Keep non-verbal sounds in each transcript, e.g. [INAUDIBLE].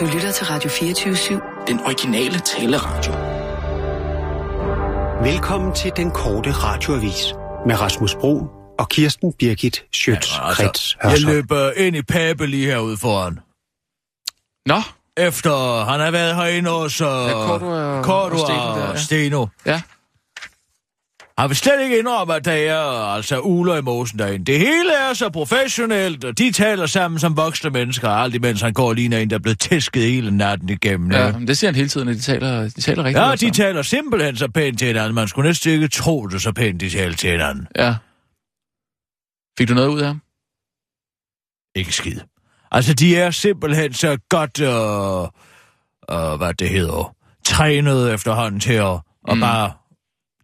Du lytter til Radio 24-7. Den originale taleradio. Velkommen til den korte radioavis med Rasmus Bro og Kirsten Birgit Schøtz-Krets altså, Jeg løber ind i Pape lige herude foran. Nå, Efter han har været herinde hos uh, Ja, Cordua og- Cordua og Steno der, ja. og Steno. ja. Han vil slet ikke indrømme, at der er altså uler i mosen derinde. Det hele er så professionelt, og de taler sammen som voksne mennesker, alt imens han går lige en, der er blevet tæsket hele natten igennem. ja. Men Det siger han hele tiden, at de taler, de taler rigtig ja de sammen. taler simpelthen så pænt til hinanden. Man skulle næsten ikke tro det så pænt, de taler til hinanden. Ja. Fik du noget ud af ham? Ikke skid. Altså, de er simpelthen så godt, øh, øh, hvad det hedder, trænet efterhånden til at, mm. at bare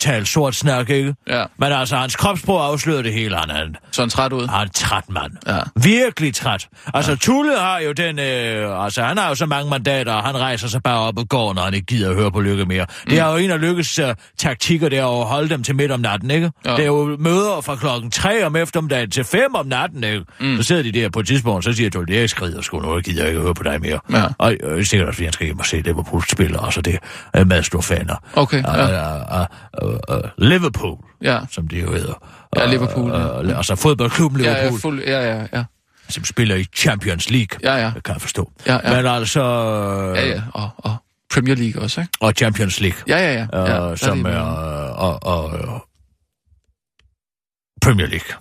tale sort snak, ikke? Ja. Men altså, hans kropsprog afslører det hele. Han er en, Så han træt ud? han er træt mand. Ja. Virkelig træt. Altså, ja. Tulle har jo den... Øh, altså, han har jo så mange mandater, og han rejser sig bare op og går, når han ikke gider at høre på Lykke mere. Mm. Det er jo en af Lykkes uh, taktikker, det er at holde dem til midt om natten, ikke? Ja. Det er jo møder fra klokken 3 om eftermiddagen til 5 om natten, ikke? Mm. Så sidder de der på et tidspunkt, så siger Tulle, jeg skrider sgu nu, jeg gider ikke høre på dig mere. Ja. Og øh, sikkert også, fordi han skal hjem og se Liverpool spille, og så det er meget store faner. Okay, ja. Uh, uh, uh, uh, Liverpool, Ja. som det jo hedder. Ja, Liverpool, ja. Uh, uh, altså fodboldklubben Ja, Liverpool ja, fuld, ja, ja, ja. som spiller i Champions League. Ja, ja. Kan jeg forstå. Ja, ja. Men altså... Ja, ja. Og, og Premier League også, ikke? Og Champions League. Ja, ja, ja. ja Uh, der som de- er... Og, og, og, Premier League.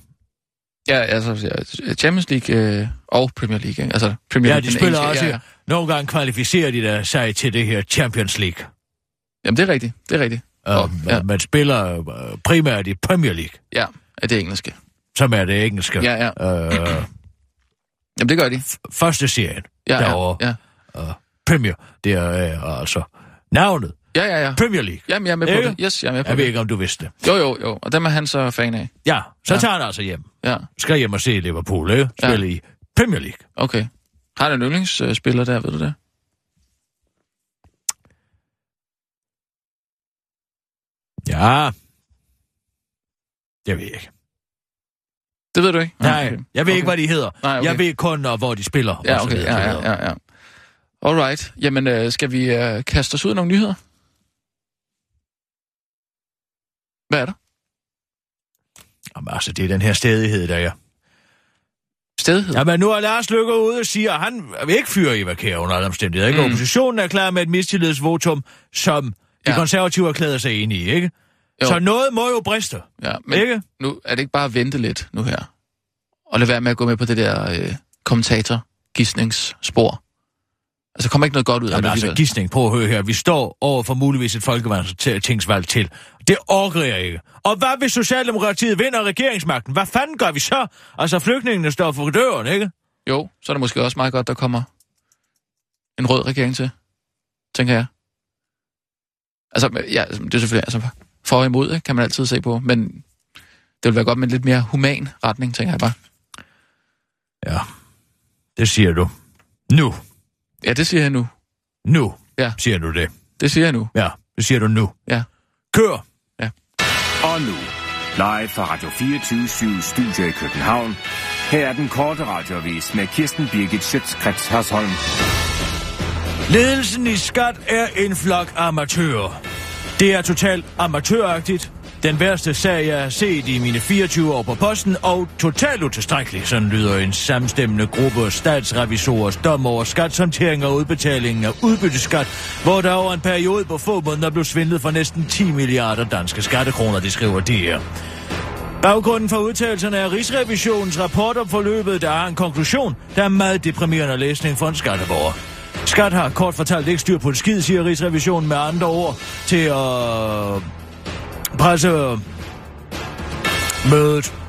Ja, altså ja, Champions League øh, og Premier League, ikke? Altså Premier Ja, League. de den spiller engelske- også... Ja, ja. Nogle gange kvalificerer de der sig til det her Champions League. Jamen, det er rigtigt. Det er rigtigt. Og, ja, man, spiller uh, primært i Premier League, ja, er det engelske. som er det engelske. Ja, ja. Uh, Jamen, det gør de. første serien Ja, derovre. ja, ja. Premier, det er uh, altså navnet. Ja, ja, ja. Premier League. Jamen, jeg er med på Ikke? det. Yes, jeg er med på Jeg ved det. ikke, om du vidste det. Jo, jo, jo. Og dem er han så fan af. Ja, så Ja. tager han altså hjem. Ja, Skal hjem og se Liverpool, ikke? Spille i Premier League. okay. Har han en yndlingsspiller der, ved du det? Ja. Jeg ved ikke. Det ved du ikke? Nej, Okay. jeg ved ikke, Okay. hvad de hedder. Nej, okay. Jeg ved kun, og hvor de spiller. Ja, okay. Ja, ja, ja, ja. Alright. Jamen, øh, skal vi øh, kaste os ud af nogle nyheder? Hvad er der? Jamen, altså, det er den her stedighed, der er. Stedighed? Jamen, nu er Lars Lykke ude og siger, at han vil ikke fyre Eva Kjær under alle omstændigheder. Ikke? Mm. Oppositionen er klar med et mistillidsvotum, som de Ja. konservative erklærede sig enige i, ikke? Jo. Så noget må jo briste, Ja, men ikke? nu er det ikke bare at vente lidt nu her? Og lade være med at gå med på det der øh, kommentator gissningsspor. Altså, kommer ikke noget godt ud af Jamen, det altså, gidsning, prøv at høre her. Vi står over for muligvis et folketingsvalg til. Det orker jeg ikke. Og hvad hvis Socialdemokratiet vinder regeringsmagten? Hvad fanden gør vi så? Altså, flygtningene står for døren, ikke? Jo, så er det måske også meget godt, der kommer en rød regering til, tænker jeg. Altså, ja, det er selvfølgelig, altså, for og imod, ikke, kan man altid se på, men det vil være godt med en lidt mere human retning, tænker jeg bare. Ja, det siger du. Nu. Ja, det siger jeg nu. Nu Ja. siger du det. Det siger jeg nu. Ja, det siger du nu. Ja. Kør. Og nu, live fra Radio 24 Studio i København. Her er den korte radiovis med Kirsten Birgit Schøtzgrads Hasholm. Ledelsen i Skat er en flok amatører. Det er totalt amatøragtigt. Den værste sag, jeg har set i mine 24 år på posten, og totalt utilstrækkelig, sådan lyder en samstemmende gruppe af statsrevisorers dom over skatshåndtering og udbetalingen af udbytteskat, hvor der over en periode på få måneder blev svindlet for næsten 10 milliarder danske skattekroner, det skriver DR. Baggrunden for udtalelserne er Rigsrevisionens rapport om forløbet, der har en konklusion, der er meget deprimerende læsning for en skatteborger. Skat har kort fortalt ikke styr på en skid, siger Rigsrevisionen med andre ord til at presse mødet.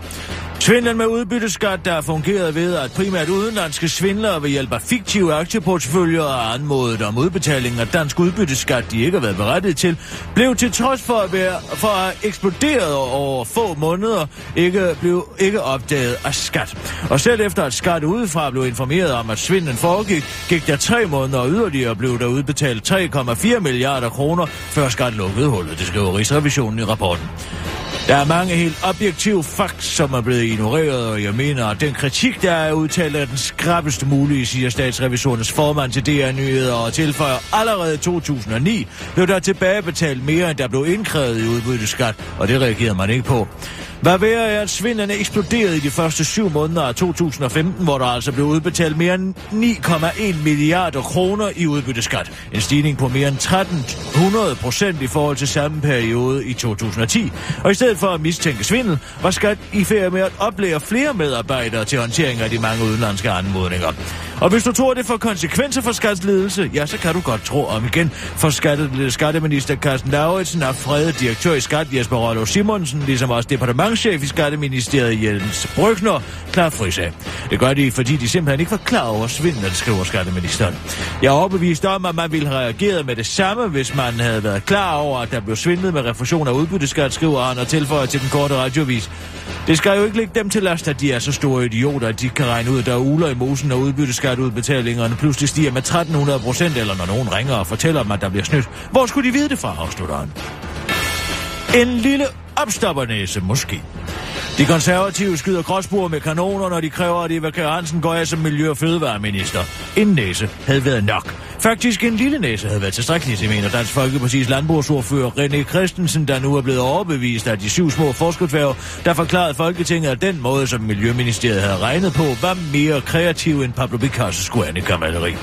Svindlen med udbytteskat, der har fungeret ved, at primært udenlandske svindlere ved hjælp af fiktive aktieportføljer og anmodet om udbetaling af dansk udbytteskat, de ikke har været berettiget til, blev til trods for at, være, for at eksploderet over få måneder, ikke blev ikke opdaget af skat. Og selv efter at skat udefra blev informeret om, at svindlen foregik, gik der tre måneder og yderligere blev der udbetalt 3,4 milliarder kroner, før skat lukkede hullet, det skriver Rigsrevisionen i rapporten. Der er mange helt objektive fakt, som er blevet ignoreret, og jeg mener, at den kritik, der er udtalt, er den skrappeste mulige, siger statsrevisorernes formand til DR Nyheder og tilføjer allerede 2009 blev der tilbagebetalt mere, end der blev indkrævet i udbytteskat, og det reagerede man ikke på. Hvad værre er, at svindlen eksploderede i de første syv måneder af 2015, hvor der altså blev udbetalt mere end 9,1 milliarder kroner i udbytteskat. En stigning på mere end 1300 procent i forhold til samme periode i 2010. Og i stedet for at mistænke svindel, var skat i færd med at oplære flere medarbejdere til håndtering af de mange udenlandske anmodninger. Og hvis du tror, det får konsekvenser for skatsledelse, ja, så kan du godt tro om igen. For skatteminister Carsten Lauritsen er fredet direktør i Skat Jesper Rollo Simonsen, ligesom også departementchef i Skatteministeriet Jens Brygner, klar frisag. Det gør de, fordi de simpelthen ikke var klar over svindlen, skriver skatteministeren. Jeg er overbevist om, at man ville have reageret med det samme, hvis man havde været klar over, at der blev svindlet med refusion af udbytteskat, skriver han og tilføjer til den korte radiovis. Det skal jo ikke ligge dem til last, at de er så store idioter, at de kan regne ud, at der er uler i mosen, når udbytteskatudbetalingerne pludselig stiger med 1300 procent, eller når nogen ringer og fortæller dem, at der bliver snydt. Hvor skulle de vide det fra, afslutter han. En lille opstoppernæse, måske. De konservative skyder gråsbord med kanoner, når de kræver, at Eva Kjær Hansen går af som miljø- og fødevareminister. En næse havde været nok. Faktisk en lille næse havde været tilstrækkeligt, det mener Dansk Folkeparti's landbrugsordfører René Christensen, der nu er blevet overbevist af de syv små forskudsværv, der forklarede Folketinget, at den måde, som Miljøministeriet havde regnet på, var mere kreativ end Pablo Picasso's Guernica-maleri.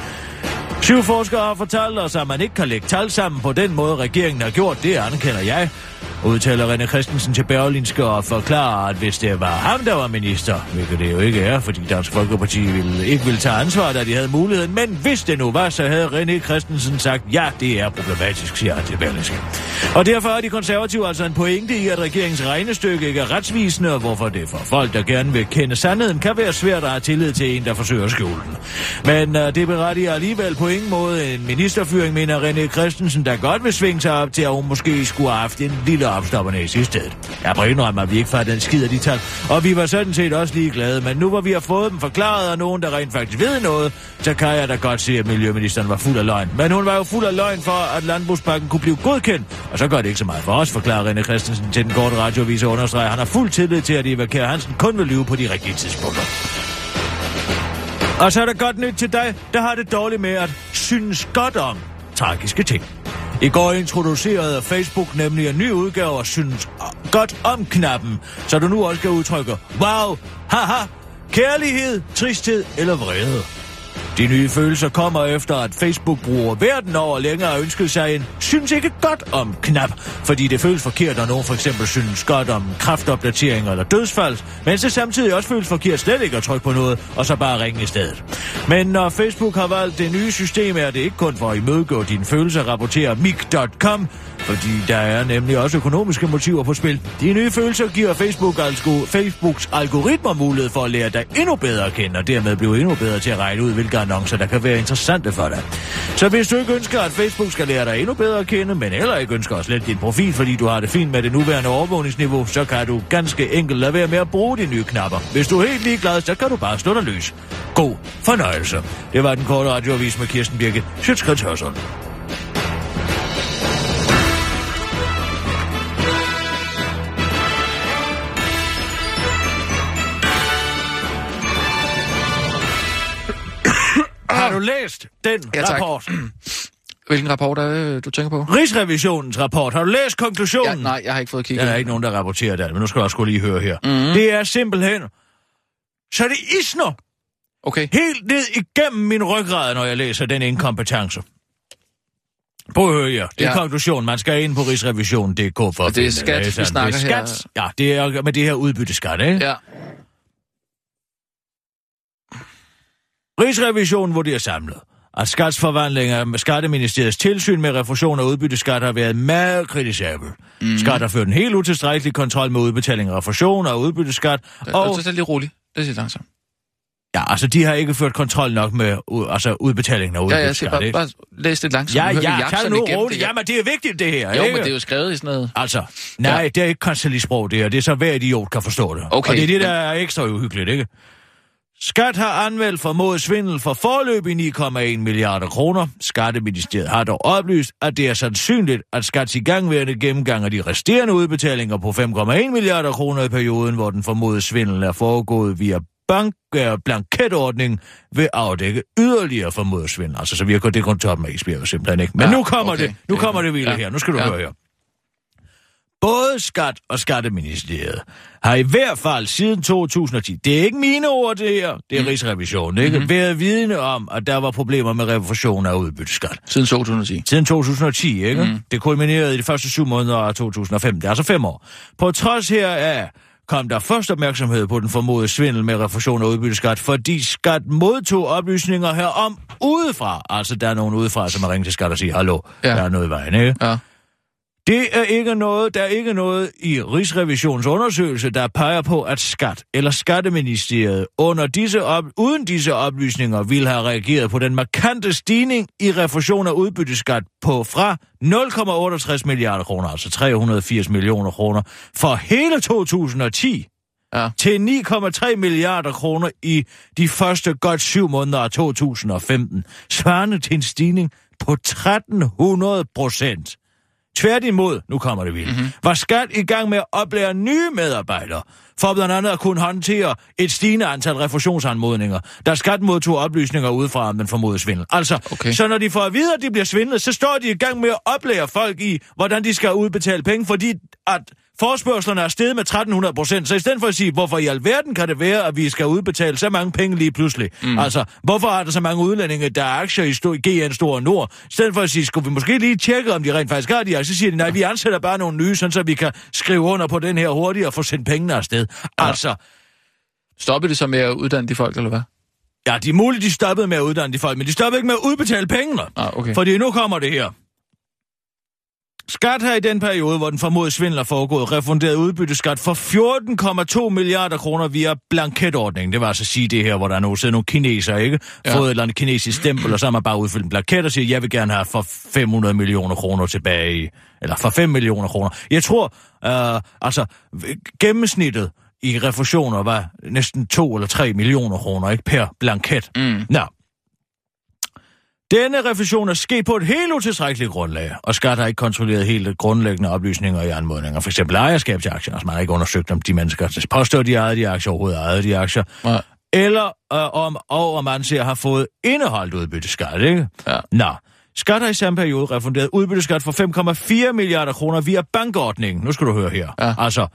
Syv forskere har fortalt os, at man ikke kan lægge tal sammen på den måde, regeringen har gjort. Det anerkender jeg udtaler René Christensen til Berlinske og forklarer, at hvis det var ham, der var minister, hvilket det jo ikke er, fordi Dansk Folkeparti ville, ikke ville tage ansvar, da de havde muligheden, men hvis det nu var, så havde René Christensen sagt, ja, det er problematisk, siger han til Berlinske. Og derfor er de konservative altså en pointe i, at regeringens regnestykke ikke er retsvisende, og hvorfor det for folk, der gerne vil kende sandheden, kan være svært at have tillid til en, der forsøger at skjule den. Men uh, det berettiger alligevel på ingen måde en ministerfyring, mener René Christensen, der godt vil svinge sig op til, at hun måske skulle have haft en lille opstopperne i sidste stedet. Jeg må indrømme, at vi ikke fattede den skid af de tal, og vi var sådan set også lige glade, men nu hvor vi har fået dem forklaret af nogen, der rent faktisk ved noget, så kan jeg da godt se, at Miljøministeren var fuld af løgn. Men hun var jo fuld af løgn for, at landbrugspakken kunne blive godkendt, og så gør det ikke så meget for os, forklarer René Christensen til den korte radiovis og understreger, han har fuld tillid til, at Eva Kjær Hansen kun vil lyve på de rigtige tidspunkter. Og så er der godt nyt til dig, der har det dårligt med at synes godt om tragiske ting. I går introducerede Facebook nemlig en ny udgave af synes godt om knappen, så du nu også kan udtrykke wow, haha, kærlighed, tristhed eller vrede. De nye følelser kommer efter, at Facebook-brugere verden over længere har ønsket sig en synes ikke godt om knap, fordi det føles forkert, når nogen for eksempel synes godt om kraftopdateringer eller dødsfald, mens det samtidig også føles forkert slet ikke at trykke på noget, og så bare ringe i stedet. Men når Facebook har valgt det nye system, er det ikke kun for at imødegå dine følelser, rapporterer Mik.com, fordi der er nemlig også økonomiske motiver på spil. De nye følelser giver Facebook altså, Facebooks algoritmer mulighed for at lære dig endnu bedre at kende, og dermed blive endnu bedre til at regne ud, hvilke annoncer, der kan være interessante for dig. Så hvis du ikke ønsker, at Facebook skal lære dig endnu bedre at kende, men heller ikke ønsker at slette din profil, fordi du har det fint med det nuværende overvågningsniveau, så kan du ganske enkelt lade være med at bruge de nye knapper. Hvis du er helt ligeglad, så kan du bare slå dig løs. God fornøjelse. Det var den korte radioavis med Kirsten Birke. Sjøtskrets Hørsson. Læst den Ja, tak. rapport? [CLEARS THROAT] Hvilken rapport er det, du tænker på? Rigsrevisionens rapport. Har du læst Ja, konklusionen? nej, jeg har ikke fået kigget. Der er ikke nogen, der rapporterer det, men nu skal jeg også lige høre her. Mm. Det er simpelthen... Så det isner Okay. helt ned igennem min ryggrad, når jeg læser den inkompetence. Prøv at høre her. Det er ja. Ja. konklusion. Man skal ind på rigsrevisionen.dk for at det er skat, vi snakker det er her. skat. Ja, det er med det her udbytteskat, ikke? Ja. Rigsrevisionen vurderer samlet, at skatsforvandlinger med Skatteministeriets tilsyn med refusion af udbytteskat har været meget kritisabel. Mm. Skat har ført en helt utilstrækkelig kontrol med udbetaling af refusion og udbytteskat, Og... og Så tag lige roligt. Det siger langsomt. ja, altså de har ikke ført kontrol nok med u- altså, udbetalingen af Ja, jeg siger udbytteskat. bare, bare læs det langsomt. ja, ja, tag det nu roligt. det. Jamen, det er vigtigt, det her. Jo, ikke? men det er jo skrevet i sådan noget. Altså, nej, Ja. det er ikke koncelisprog, det her. Det er så hver idiot kan forstå det. Okay, Og det er det, men- der er ekstra uhyggeligt, ikke? Skat har anmeldt formodet svindel for forløb i 9,1 milliarder kroner. Skatteministeriet har dog oplyst, at det er sandsynligt, at Skats igangværende gennemgang af de resterende udbetalinger på 5,1 milliarder kroner i perioden, hvor den formodede svindel er foregået via bank, øh, blanketordning, vil afdække yderligere formodet svindel. Altså, så virker det kun top med isbjerg simpelthen ikke. Men Ja, nu kommer okay. det, nu kommer det vilde Ja. her. Nu skal du Ja. høre her. Både Skat og Skatteministeriet har i hvert fald siden 2010, det er ikke mine ord det her, det er mm. Rigsrevisionen, ikke? Mm-hmm. været vidne om, at der var problemer med refusion af udbytteskat. Siden 2010. Siden 2010, ikke? Mm. Det kulminerede i de første syv måneder af 2005, det er altså fem år. På trods heraf kom der først opmærksomhed på den formodede svindel med refusion af udbytteskat, fordi skat modtog oplysninger herom udefra. Altså, der er nogen udefra, som har ringet til skat og siger, hallo, Ja. der er noget i vejen, ikke? Ja. Det er ikke noget, der er ikke noget i Rigsrevisions undersøgelse, der peger på, at skat eller skatteministeriet under disse op, uden disse oplysninger ville have reageret på den markante stigning i refusion af udbytteskat på fra 0,68 milliarder kroner, altså 380 millioner kroner, for hele 2010 Ja. til 9,3 milliarder kroner i de første godt syv måneder af 2015, svarende til en stigning på 1300 procent. Tværtimod, nu kommer det vildt, mm-hmm. var skat i gang med at oplære nye medarbejdere, for blandt andet at kunne håndtere et stigende antal refusionsanmodninger, da skat modtog oplysninger udefra om den formodede svindel. Altså, Okay. så når de får at vide, at de bliver svindlet, så står de i gang med at oplære folk i, hvordan de skal udbetale penge, fordi at forspørgslerne er steget med 1300 procent. Så i stedet for at sige, hvorfor i alverden kan det være, at vi skal udbetale så mange penge lige pludselig? Mm. Altså, hvorfor er der så mange udlændinge, der er aktier i sto- GN Store Nord? I stedet for at sige, skulle vi måske lige tjekke, om de rent faktisk har de aktier, så siger de, nej, vi ansætter bare nogle nye, sådan så vi kan skrive under på den her hurtigt og få sendt pengene afsted. Ja. Altså, Stoppede det så med at uddanne de folk, eller hvad? ja, de er muligt, de stoppede med at uddanne de folk, men de stoppede ikke med at udbetale pengene. Ah, okay. Fordi nu kommer det her. Skat har i den periode, hvor den formodede svindel er foregået, refunderet udbytteskat for 14,2 milliarder kroner via blanketordningen. Det var altså at sige det her, hvor der er nogle, sidder nogle kinesere, ikke? Ja. Fået et eller andet kinesisk stempel, og så har man bare udfyldt en blanket og siger, jeg vil gerne have for 500 millioner kroner tilbage eller for 5 millioner kroner. Jeg tror, øh, altså, gennemsnittet i refusioner var næsten 2 eller 3 millioner kroner, ikke? Per blanket. Mm. Nå. Denne refusion er sket på et helt utilstrækkeligt grundlag, og skat har ikke kontrolleret helt grundlæggende oplysninger i anmodninger. For eksempel ejerskab til aktier, altså man har ikke undersøgt, om de mennesker, der påstår, de ejede de aktier, overhovedet ejede de aktier. Nej. Eller øh, om, og om man ser har fået indeholdt udbytteskat, ikke? Ja. Nå. Skat har i samme periode refunderet udbytteskat for 5,4 milliarder kroner via bankordningen. Nu skal du høre her. Ja. Altså,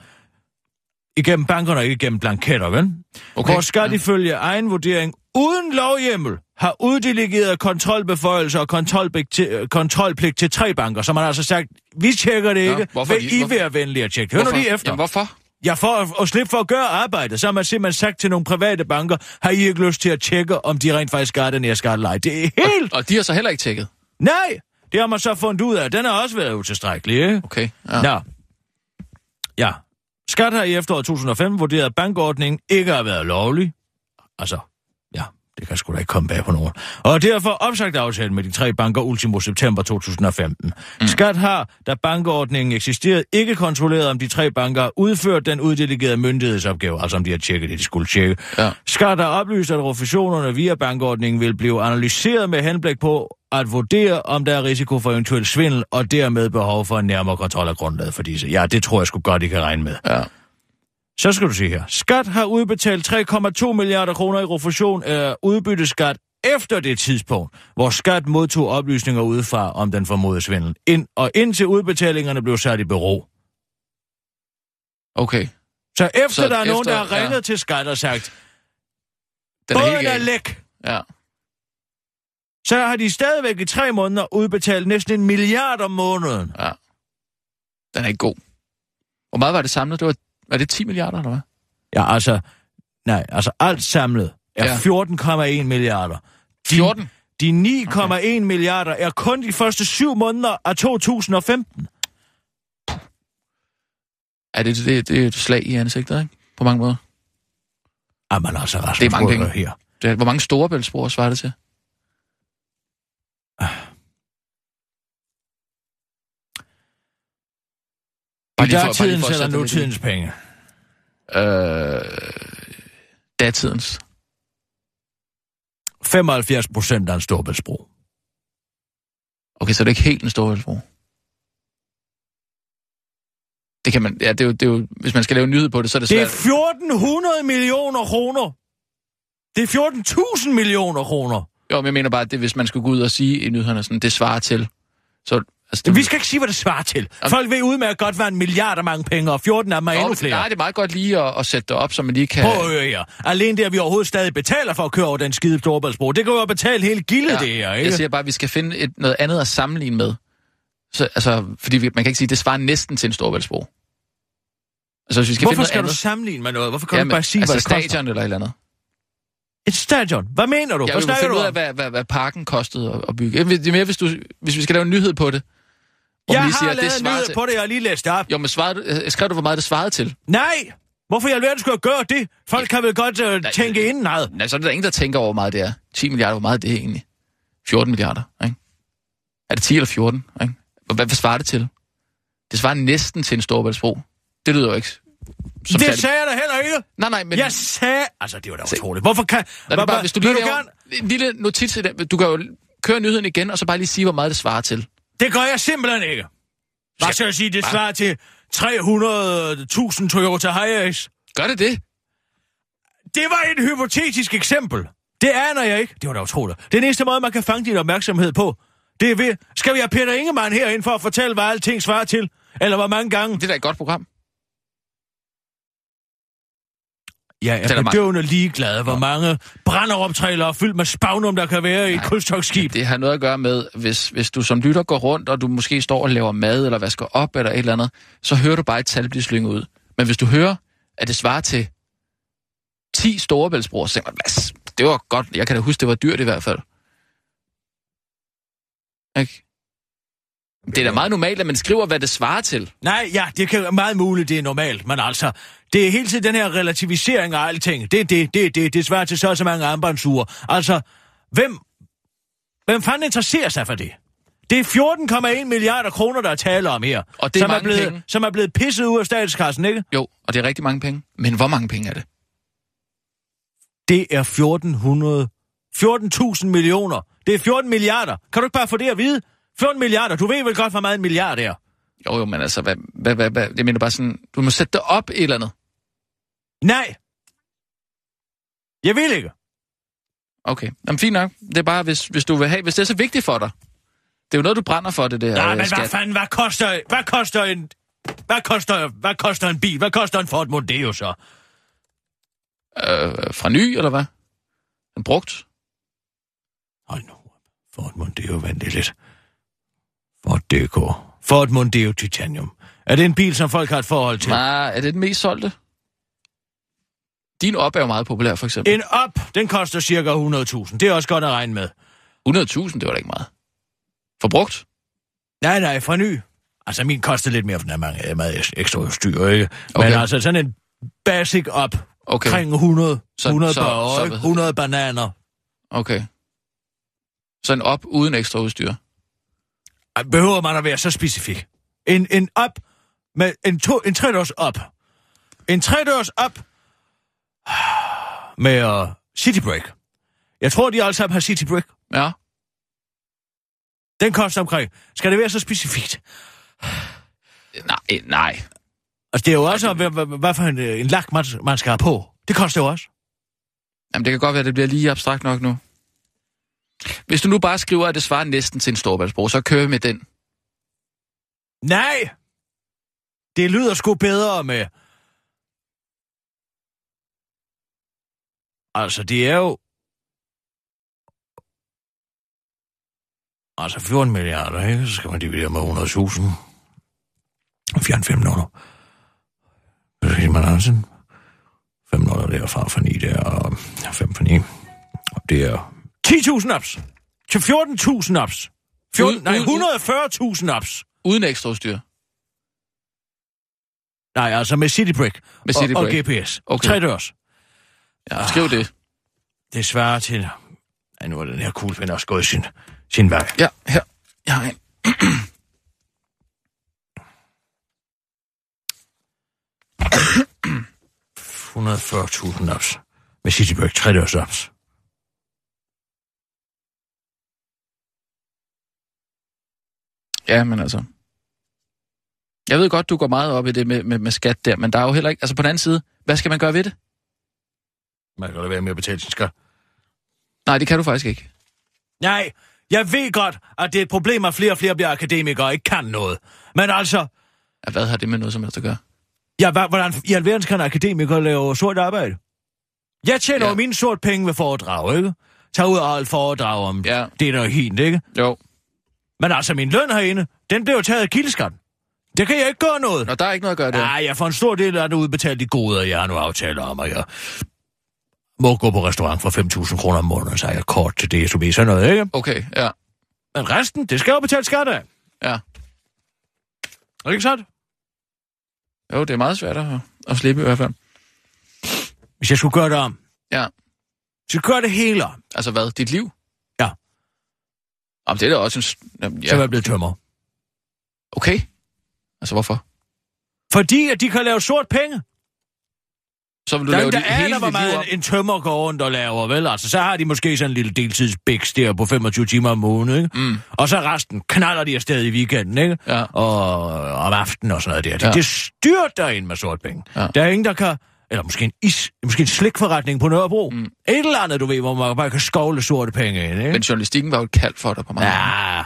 igennem bankerne og ikke igennem blanketter, vel? Okay. Hvor skat Ja. ifølge egen vurdering uden lovhjemmel har uddelegeret kontrolbeføjelser og kontrolpligt til, kontrolpligt til tre banker, så man altså sagt, vi tjekker det Ja, ikke, hvorfor vil I hvorfor- være venlige at tjekke? Hør nu Hvorfor? lige efter. Jamen, hvorfor? Ja, for at, at slippe for at gøre arbejdet, så har man simpelthen sagt til nogle private banker, har I ikke lyst til at tjekke, om de rent faktisk gør den her skat eller ej? Det er helt... Og de har så heller ikke tjekket. Nej! Det har man så fundet ud af. Den har også været utilstrækkelig, ikke? Okay. Ja. Nå. Ja. Skat har i efteråret 2005 vurderet, at bankordningen ikke har været lovlig. Altså, ja, det kan sgu da ikke komme bag på nogen. Og derfor opsagt aftalen med de tre banker ultimo september 2015. Mm. Skat har, da bankordningen eksisterede, ikke kontrolleret, om de tre banker har udført den uddelegerede myndighedsopgave, altså om de har tjekket det, de skulle tjekke. Ja. Skat har oplyst, at refusionerne via bankordningen vil blive analyseret med henblik på at vurdere, om der er risiko for eventuel svindel, og dermed behov for en nærmere kontrol af grundlaget for disse. Ja, det tror jeg sgu godt, I kan regne med. Ja. Så skal du se her. Skat har udbetalt 3,2 milliarder kroner i refusion af udbytteskat efter det tidspunkt, hvor skat modtog oplysninger udefra om den formodede svindel. Ind, og indtil udbetalingerne blev sat i bero. Okay. Så efter Så der er nogen, efter- der har ja. ringet til skat og sagt, Den er helt er læk, Ja. så har de stadigvæk i tre måneder udbetalt næsten en milliard om måneden. ja. Den er ikke god. Hvor meget var det samlet? Det var, var det 10 milliarder, eller hvad? Ja, altså, nej, altså alt samlet er Ja. 14,1 milliarder. De, 14? De 9,1 okay. milliarder er kun de første syv måneder af 2015. Ja, det, det, det er et slag i ansigtet, ikke? På mange måder. Jamen altså, Rasmus, Det er mange penge. her. Det, er- hvor mange storebæltsbrugere svarer det til? Bare I at eller nutidens penge? Øh, datidens. 75 procent af en storbæltsbro. Okay, så er det ikke helt en Storebæltsbro. Det kan man, ja, det er, jo, det er jo, hvis man skal lave nyhed på det, så er det Det er svært. 1400 millioner kroner. Det er 14.000 millioner kroner. Jo, men jeg mener bare, at det, hvis man skulle gå ud og sige i nyhederne, sådan, det svarer til. Så, altså, det, vi skal ikke sige, hvad det svarer til. Folk ved udmærket godt, hvad en milliard er mange penge, og 14 er mig Nå, endnu det- flere. Nej, det er meget godt lige at, at sætte det op, så man lige kan... Prøv at høre her. Alene det, at vi overhovedet stadig betaler for at køre over den skide Storebæltsbro, det kan jo betale hele gildet, ja, det her, ikke? Jeg siger bare, at vi skal finde et, noget andet at sammenligne med. Så, altså, fordi vi, man kan ikke sige, at det svarer næsten til en Storebæltsbro. Altså, hvis vi skal Hvorfor finde noget skal andet... du sammenligne med noget? Hvorfor kan du Jamen, ikke bare sige, altså hvad det koster? stadion eller et eller andet. Et stadion? Hvad mener du? Jeg hvad vil finde du ud af, hvad, hvad, hvad parken kostede at, at bygge. Det er mere, hvis, du, hvis vi skal lave en nyhed på det. Jeg har siger, det lavet en svarer nyhed til... på det, jeg har lige læst det op. Jo, men svarede, du- øh, skrev du, hvor meget det svarede til? Nej! Hvorfor i alverden skulle jeg gøre det? Folk kan vel godt uh, tænke inden nej. Nej, så er der ingen, der tænker over, hvor meget det er. 10 milliarder, hvor meget det er egentlig? 14 milliarder, ikke? Er det 10 eller 14, ikke? Hvad, hvad svarer det til? Det svarer næsten til en Storebæltsbro. Det lyder jo ikke... Som Det særlig- sagde jeg da heller ikke. Nej, nej, men... Jeg sagde... Altså, det var da utroligt. Hvorfor kan... Mig bare, hvis du lige du laver gerne... en lille notits til det. Du kan jo køre nyheden igen, og så bare lige sige, hvor meget det svarer til. Det gør jeg simpelthen ikke. Hvad skal jeg sige? Det svarer til 300.000 Toyota Hiace. Gør det det? Det var et hypotetisk eksempel. Det aner jeg ikke. Det var da utroligt. Det er den eneste måde, man kan fange din opmærksomhed på. Det er ved... Skal vi have Peter Ingemann herind for at fortælle, hvad alting svarer til? Eller hvor mange gange? Det er da et godt program. Jeg er er mange. bedøvende ligeglad, hvor mange brænderoptrailere fyldt med spagnum, der kan være i et kulstokskib. Det har noget at gøre med, hvis, hvis du som lytter går rundt, og du måske står og laver mad, eller vasker op, eller et eller andet, så hører du bare et tal blive slynget ud. Men hvis du hører, at det svarer til 10 storebæltsbroer, så tænker man, "Hvad, det var godt. Jeg kan da huske, det var dyrt i hvert fald. Ikke? Det er da meget normalt, at man skriver, hvad det svarer til. Nej, ja, det kan være meget muligt, det er normalt, men altså, det er hele tiden den her relativisering af alting. Det er det, det er det, det svarer til så og så mange armbåndsure. Altså, hvem, hvem fanden interesserer sig for det? Det er 14,1 milliarder kroner, der er tale om her. Og det er som, er blevet, penge. som er blevet pisset ud af statskassen, ikke? Jo, og det er rigtig mange penge. Men hvor mange penge er det? Det er 1400... 14.000 millioner. Det er 14 milliarder. Kan du ikke bare få det at vide? 14 milliarder. Du ved vel godt, hvor meget en milliard er. Jo, jo, men altså, hvad, hvad, hvad, hvad, jeg mener bare sådan, du må sætte det op et eller andet. Nej. Jeg vil ikke. Okay, jamen fint nok. Det er bare, hvis, hvis du vil have, hvis det er så vigtigt for dig. Det er jo noget, du brænder for, det der Nej, øh, men hvad skat. fanden, hvad koster, hvad koster en... Hvad koster, hvad koster en bil? Hvad koster en Ford Mondeo så? Øh, fra ny, eller hvad? En brugt? Hold nu. Ford Mondeo, vent lidt. Ford DK. Ford Mondeo Titanium. Er det en bil, som folk har et forhold til? Nej, er det den mest solgte? Din op er jo meget populær, for eksempel. En op, den koster cirka 100.000. Det er også godt at regne med. 100.000, det var da ikke meget. For brugt? Nej, nej, fra ny. Altså, min koster lidt mere, for den er mange, meget ekstra udstyr, ikke? Men Okay. altså, sådan en basic op. Okay, Kring 100, Så- 100 så- børger, så- ikke? 100 bananer. okay. Så en op uden ekstra udstyr. Behøver man at være så specifik? En, en op med en, to, en tredørs op. En tredørs op med uh, City Break. Jeg tror, de alle sammen har City Break. Ja. Den koster omkring. Skal det være så specifikt? Nej, nej. Altså, det er jo også, hvad, hvad, hvad for en, øh, en lak, man, man skal have på. Det koster jo også. Jamen, det kan godt være, at det bliver lige abstrakt nok nu. Hvis du nu bare skriver, at det svarer næsten til en storbæltsbro, så kører vi med den. Nej! Det lyder sgu bedre med... Altså, det er jo... Altså, 14 milliarder, ikke? Så skal man dividere med 100.000. Fjern 5 nuller. Så siger man altså... 5 nuller derfra for 9 der, og 5 for 9. Og det er 10.000 ups. Til 14.000 ups. 14, Ud- nej, ud- 140.000 ups. Uden ekstra udstyr. Nej, altså med City Break. Med City og, og GPS. Okay. Tre dørs. Ja. Skriv det. Det svarer til... Ej, nu er den her kuglepen også gået sin, sin vej. Ja, her. Jeg har en. ops med Cityberg 3 dørs ops. Ja, men altså... Jeg ved godt, du går meget op i det med, med, med skat der, men der er jo heller ikke... Altså på den anden side, hvad skal man gøre ved det? Man kan da være med at betale sin skat. Nej, det kan du faktisk ikke. Nej, jeg ved godt, at det er et problem, at flere og flere bliver akademikere og ikke kan noget. Men altså, Ja, hvad har det med noget som helst at gøre? ja, hva- hvordan i alverden kan akademikere lave sort arbejde? Jeg tjener Ja. jo mine sort penge ved foredrag, ikke? Tag ud og holde foredrag om Ja. det, der er helt, ikke? Jo. Men altså, min løn herinde, den blev jo taget af kildeskatten. Det kan jeg ikke gøre noget. Nå, der er ikke noget at gøre der. Nej, jeg får en stor del af det udbetalt de goder, jeg har nu aftaler om, og jeg må gå på restaurant for 5.000 kroner om måneden, så har jeg kort til det, så vi sådan noget, ikke? Okay, ja. Men resten, det skal jo betale skat af. Ja. Er det ikke sandt? Jo, det er meget svært at, at slippe i hvert fald. Hvis jeg skulle gøre det om. Ja. Så gøre det hele om. Altså hvad? Dit liv? Ja. Jamen, det er da også en... Jamen, Ja. Så er jeg blevet tømmer. Okay. Altså, hvorfor? Fordi at de kan lave sort penge. Så vil du Der er lave ikke det der hele hvor meget en, en tømmer går rundt og laver, vel? Altså, så har de måske sådan en lille deltidsbæks der på 25 timer om måneden, ikke? Mm. Og så resten knaller de afsted i weekenden, ikke? Ja. Og om aftenen og sådan noget der. Det, Ja. det styrt derinde med sort penge. Ja. Der er ingen, der kan... Eller måske en, is, måske en slikforretning på Nørrebro. Mm. Et eller andet, du ved, hvor man bare kan skovle sorte penge ind, ikke? Men journalistikken var jo et kald for dig på mange. Ja,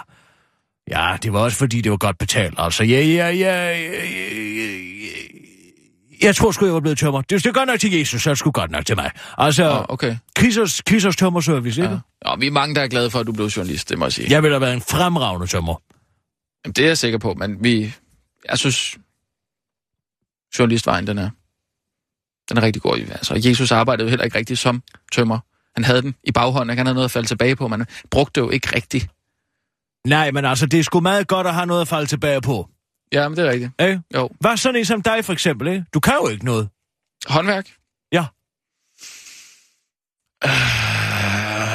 ja, det var også fordi, det var godt betalt. Altså, ja, ja, ja, ja, ja, ja. Jeg tror sgu, jeg var blevet tømmer. Det er godt nok til Jesus, så er det sgu godt nok til mig. Altså, Åh, okay. Kissers, Kissers tømmerservice, ikke? Ja. Ja. vi er mange, der er glade for, at du blev journalist, det må jeg sige. Jeg ville have været en fremragende tømmer. Jamen, det er jeg sikker på, men vi... Jeg synes, journalistvejen, den er, den er rigtig god. Altså, Jesus arbejdede jo heller ikke rigtig som tømmer. Han havde den i baghånden, ikke? han havde noget at falde tilbage på, men han brugte det jo ikke rigtigt. Nej, men altså, det er sgu meget godt at have noget at falde tilbage på. Ja, men det er rigtigt. Ikke? Jo. Hvad sådan en som dig, for eksempel, ikke? Du kan jo ikke noget. Håndværk? Ja.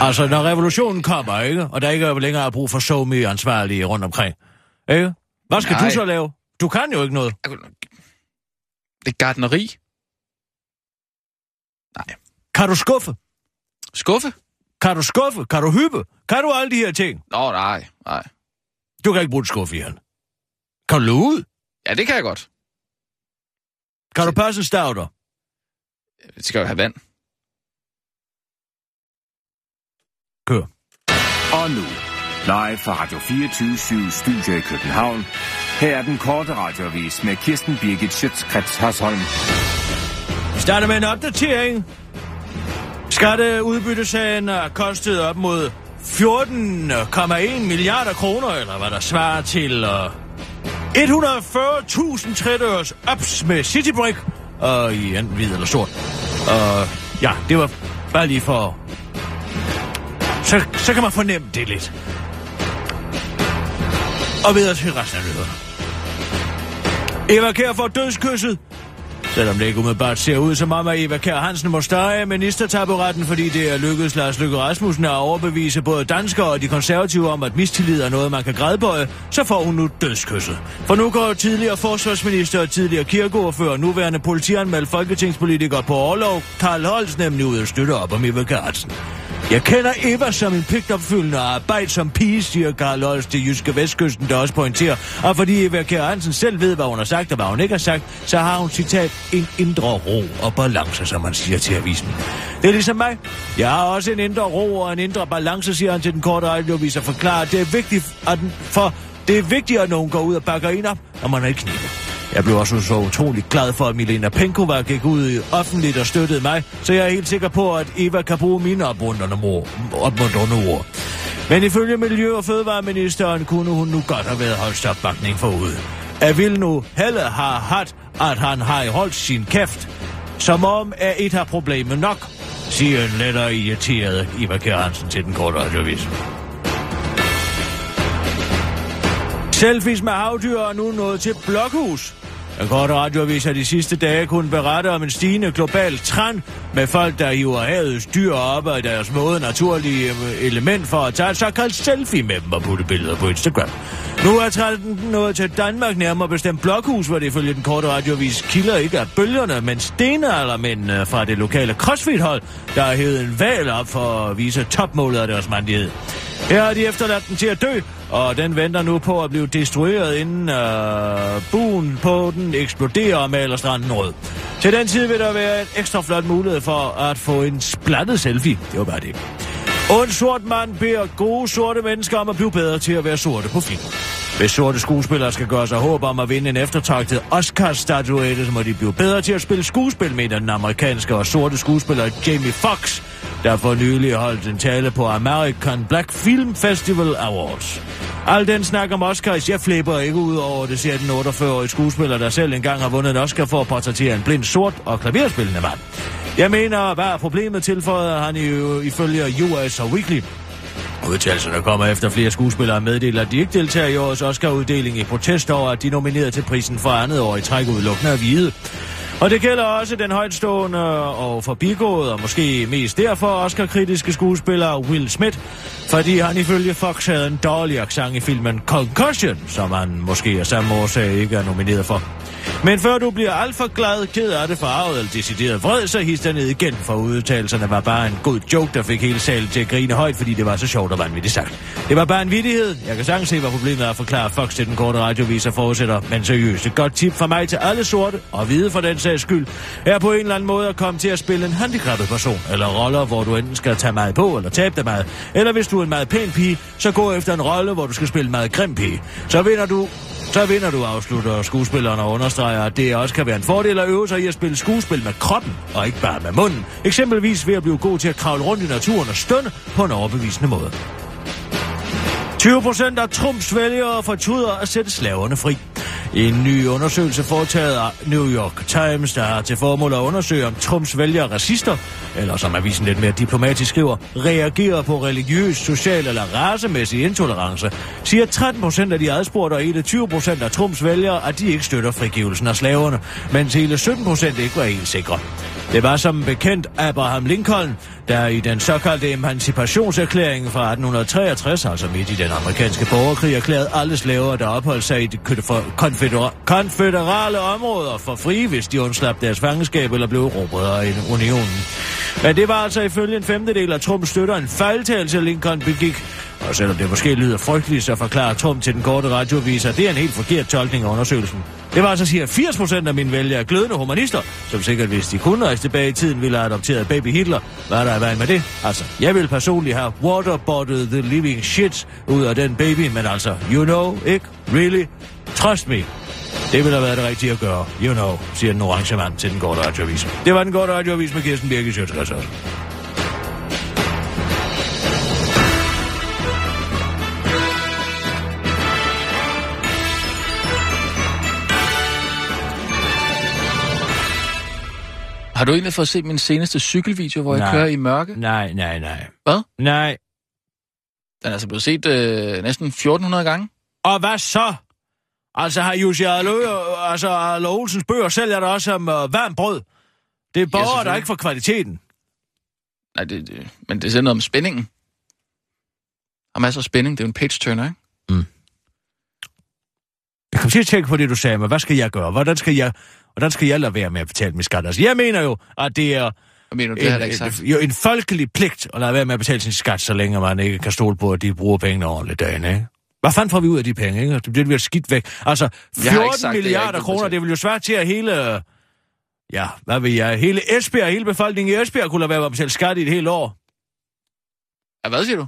Altså, når revolutionen kommer, ikke? Og der ikke er længere brug for så mye ansvarlige rundt omkring. Ikke? Hvad skal Nej. du så lave? Du kan jo ikke noget. Det er gardneri. Kan du skuffe? Skuffe? Kan du skuffe? Kan du hyppe? Kan du alle de her ting? Nå, nej, nej. Du kan ikke bruge et skuffe i han. Kan du luge ud? Ja, det kan jeg godt. Kan du passe en stavter? Det skal jo have vand. Kør. Og nu, live fra Radio 24 Studio i København. Her er den korte radiovis med Kirsten Birgit Schøtzgrads Hasholm. Vi starter med en opdatering. Skatteudbyttesagen er kostet op mod 14,1 milliarder kroner, eller hvad der svarer til uh, 140.000 trædørs ups med Citybreak, og i enten hvid eller sort. Og ja, det var bare lige for... Så, så kan man fornemme det lidt. Og videre til resten af nyhederne. Eva Kjær får dødskysset. Selvom det ikke umiddelbart ser ud som om, at Eva Kjær Hansen må støje af ministertaburetten, fordi det er lykkedes Lars Løkke Rasmussen at overbevise både danskere og de konservative om, at mistillid er noget, man kan grædbøje, så får hun nu dødskysset. For nu går tidligere forsvarsminister og tidligere kirkeordfører og nuværende politianmeldt folketingspolitiker på overlov, Karl Holst nemlig ud og støtte op om Eva Kjær Hansen. Jeg kender Eva som en pligtopfyldende arbejde som pige, siger Karl Holst til Jyske Vestkysten, der også pointerer. Og fordi Eva Kjær Hansen selv ved, hvad hun har sagt og hvad hun ikke har sagt, så har hun citat en indre ro og balance, som man siger til avisen. Det er ligesom mig. Jeg har også en indre ro og en indre balance, siger han til den korte radiovis og forklarer, at det er vigtigt, at den, for det er vigtigt, at nogen går ud og bakker en op, når man er i knibe. Jeg blev også så utrolig glad for, at Milena Penkova gik ud offentligt og støttede mig, så jeg er helt sikker på, at Eva kan bruge mine opmuntrende ord. Men ifølge Miljø- og Fødevareministeren kunne hun nu godt have været holdt opbakning forud. Jeg vil nu heller have haft, at han har holdt sin kæft, som om er et har problemet nok, siger en lettere irriteret Eva Kjær Hansen til den korte radiovis. Selfies med havdyr er nu nået til blokhus. Den korte radioavis har de sidste dage kunne berette om en stigende global trend med folk, der hiver havets dyr op af deres måde naturlige øh, element for at tage et såkaldt selfie med dem og putte billeder på Instagram. Nu er trenden nået til Danmark nærmere bestemt blokhus, hvor det ifølge den korte radioavis kilder ikke af bølgerne, men stenaldermændene fra det lokale crossfit-hold, der har hævet en valg op for at vise topmålet af deres mandighed. Her har de efterladt den til at dø, og den venter nu på at blive destrueret, inden øh, buen på den eksploderer og maler stranden rød. Til den tid vil der være en ekstra flot mulighed for at få en splattet selfie. Det var bare det. Og en sort mand beder gode sorte mennesker om at blive bedre til at være sorte på film. Hvis sorte skuespillere skal gøre sig håb om at vinde en eftertragtet Oscar-statuette, så må de blive bedre til at spille skuespil, med den amerikanske og sorte skuespiller Jamie Foxx, der for nylig holdt en tale på American Black Film Festival Awards. Al den snak om Oscars, jeg flipper ikke ud over det, siger den 48-årige skuespiller, der selv engang har vundet en Oscar for at portrættere en blind sort og klaverspillende mand. Jeg mener, hvad er problemet, tilføjede han i, ifølge US Weekly. Udtalelserne kommer efter flere skuespillere meddeler, at de ikke deltager i årets Oscar-uddeling i protest over, at de er nomineret til prisen for andet år i træk udelukkende af hvide. Og det gælder også den højtstående og forbigåede, og måske mest derfor Oscar-kritiske skuespiller Will Smith, fordi han ifølge Fox havde en dårlig accent i filmen Concussion, som han måske af samme årsag ikke er nomineret for. Men før du bliver alt for glad, ked af det, farvet eller decideret vred, så his ned igen, for udtalelserne var bare en god joke, der fik hele salen til at grine højt, fordi det var så sjovt og vanvittigt sagt. Det var bare en vittighed. Jeg kan sagtens se, hvad problemet er at forklare Fox til den korte radioviser fortsætter, men seriøst. Et godt tip fra mig til alle sorte, og hvide for den sags skyld, er på en eller anden måde at komme til at spille en handicappet person, eller roller, hvor du enten skal tage meget på, eller tabe dig meget. Eller hvis du er en meget pæn pige, så gå efter en rolle, hvor du skal spille en meget grim pige. Så vinder du så vinder du, afslutter skuespilleren og understreger, at det også kan være en fordel at øve sig i at spille skuespil med kroppen, og ikke bare med munden. Eksempelvis ved at blive god til at kravle rundt i naturen og stønne på en overbevisende måde. 20 procent af Trumps vælgere fortryder at sætte slaverne fri. En ny undersøgelse foretaget af New York Times, der har til formål at undersøge, om Trumps vælgere racister, eller som avisen lidt mere diplomatisk skriver, reagerer på religiøs, social eller racemæssig intolerance, siger 13 procent af de adspurgte og 21 procent af Trumps vælgere, at de ikke støtter frigivelsen af slaverne, mens hele 17 procent ikke var helt sikre. Det var som bekendt Abraham Lincoln, der i den såkaldte emancipationserklæring fra 1863, altså midt i den amerikanske borgerkrig, erklærede alle slaver, der opholdt sig i de konfedera- konfederale områder for frie, hvis de undslap deres fangenskab eller blev erobret af unionen. Men det var altså ifølge en femtedel af Trumps støtter en fejltagelse, Lincoln begik. Og selvom det måske lyder frygteligt, så forklarer Trump til den korte radioviser, at det er en helt forkert tolkning af undersøgelsen. Det var altså siger 80 procent af mine vælgere er glødende humanister, som sikkert hvis de kunne rejse tilbage i tiden, ville have adopteret baby Hitler. Hvad er der i vejen med det? Altså, jeg vil personligt have waterboarded the living shit ud af den baby, men altså, you know, ikke? Really? Trust me. Det ville have været det rigtige at gøre. You know, siger den orange mand til den korte radioavis. Det var den korte radioavis med Kirsten Birke i Har du egentlig fået set min seneste cykelvideo, hvor Nej. jeg kører i mørke? Nej, nej, nej. Hvad? Nej. Den er altså blevet set øh, næsten 1400 gange. Og hvad så? Altså har Jussi Arlo, altså Arlo Olsens bøger sælger der også som uh, varmt brød. Det er borgere, der selvfølgelig. ikke får kvaliteten. Nej, det, det, men det er sådan noget om spændingen. Der er masser af spænding. Det er jo en page-turner, ikke? Jeg kom til at tænke på det, du sagde, men hvad skal jeg gøre? Hvordan skal jeg, hvordan skal jeg lade være med at betale min skat? Altså, jeg mener jo, at det er Hvad mener du? Det har jeg da ikke en, sagt. en, jo, en folkelig pligt at lade være med at betale sin skat, så længe man ikke kan stole på, at de bruger pengene ordentligt dagen, ikke? Hvad fanden får vi ud af de penge, ikke? Det bliver vi skidt væk. Altså, Jeg har 14 ikke sagt, det er milliarder ikke kroner, det vil jo svære til at hele... Ja, hvad vil jeg? Hele Esbjerg, hele befolkningen i Esbjerg kunne lade være med at betale skat i et helt år. Ja, hvad siger du?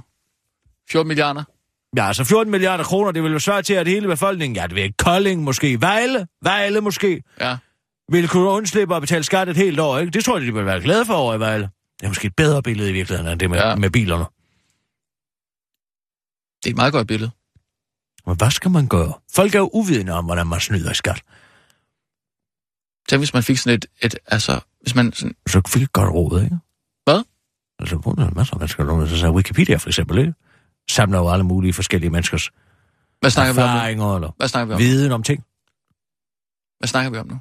14 milliarder? Ja, altså 14 milliarder kroner, det vil jo svare til, at hele befolkningen, ja, det ved ikke, Kolding måske, Vejle, Vejle måske, Ja. Ville kunne undslippe at betale skat et helt år, ikke? Det tror jeg, de vil være glade for over i Vejle. Det er måske et bedre billede i virkeligheden, end det med, Ja. med bilerne. Det er et meget godt billede. Men hvad skal man gøre? Folk er jo uvidende om, hvordan man snyder i skat. Tænk, hvis man fik sådan et, et altså, hvis man sådan, Så fik et godt råd, ikke? Hvad? Altså, er der masser af mennesker, der så siger Wikipedia for eksempel, ikke? Samler jo alle mulige forskellige menneskers hvad snakker vi om nu? eller Hvad snakker vi om? viden om ting. Hvad snakker vi om nu?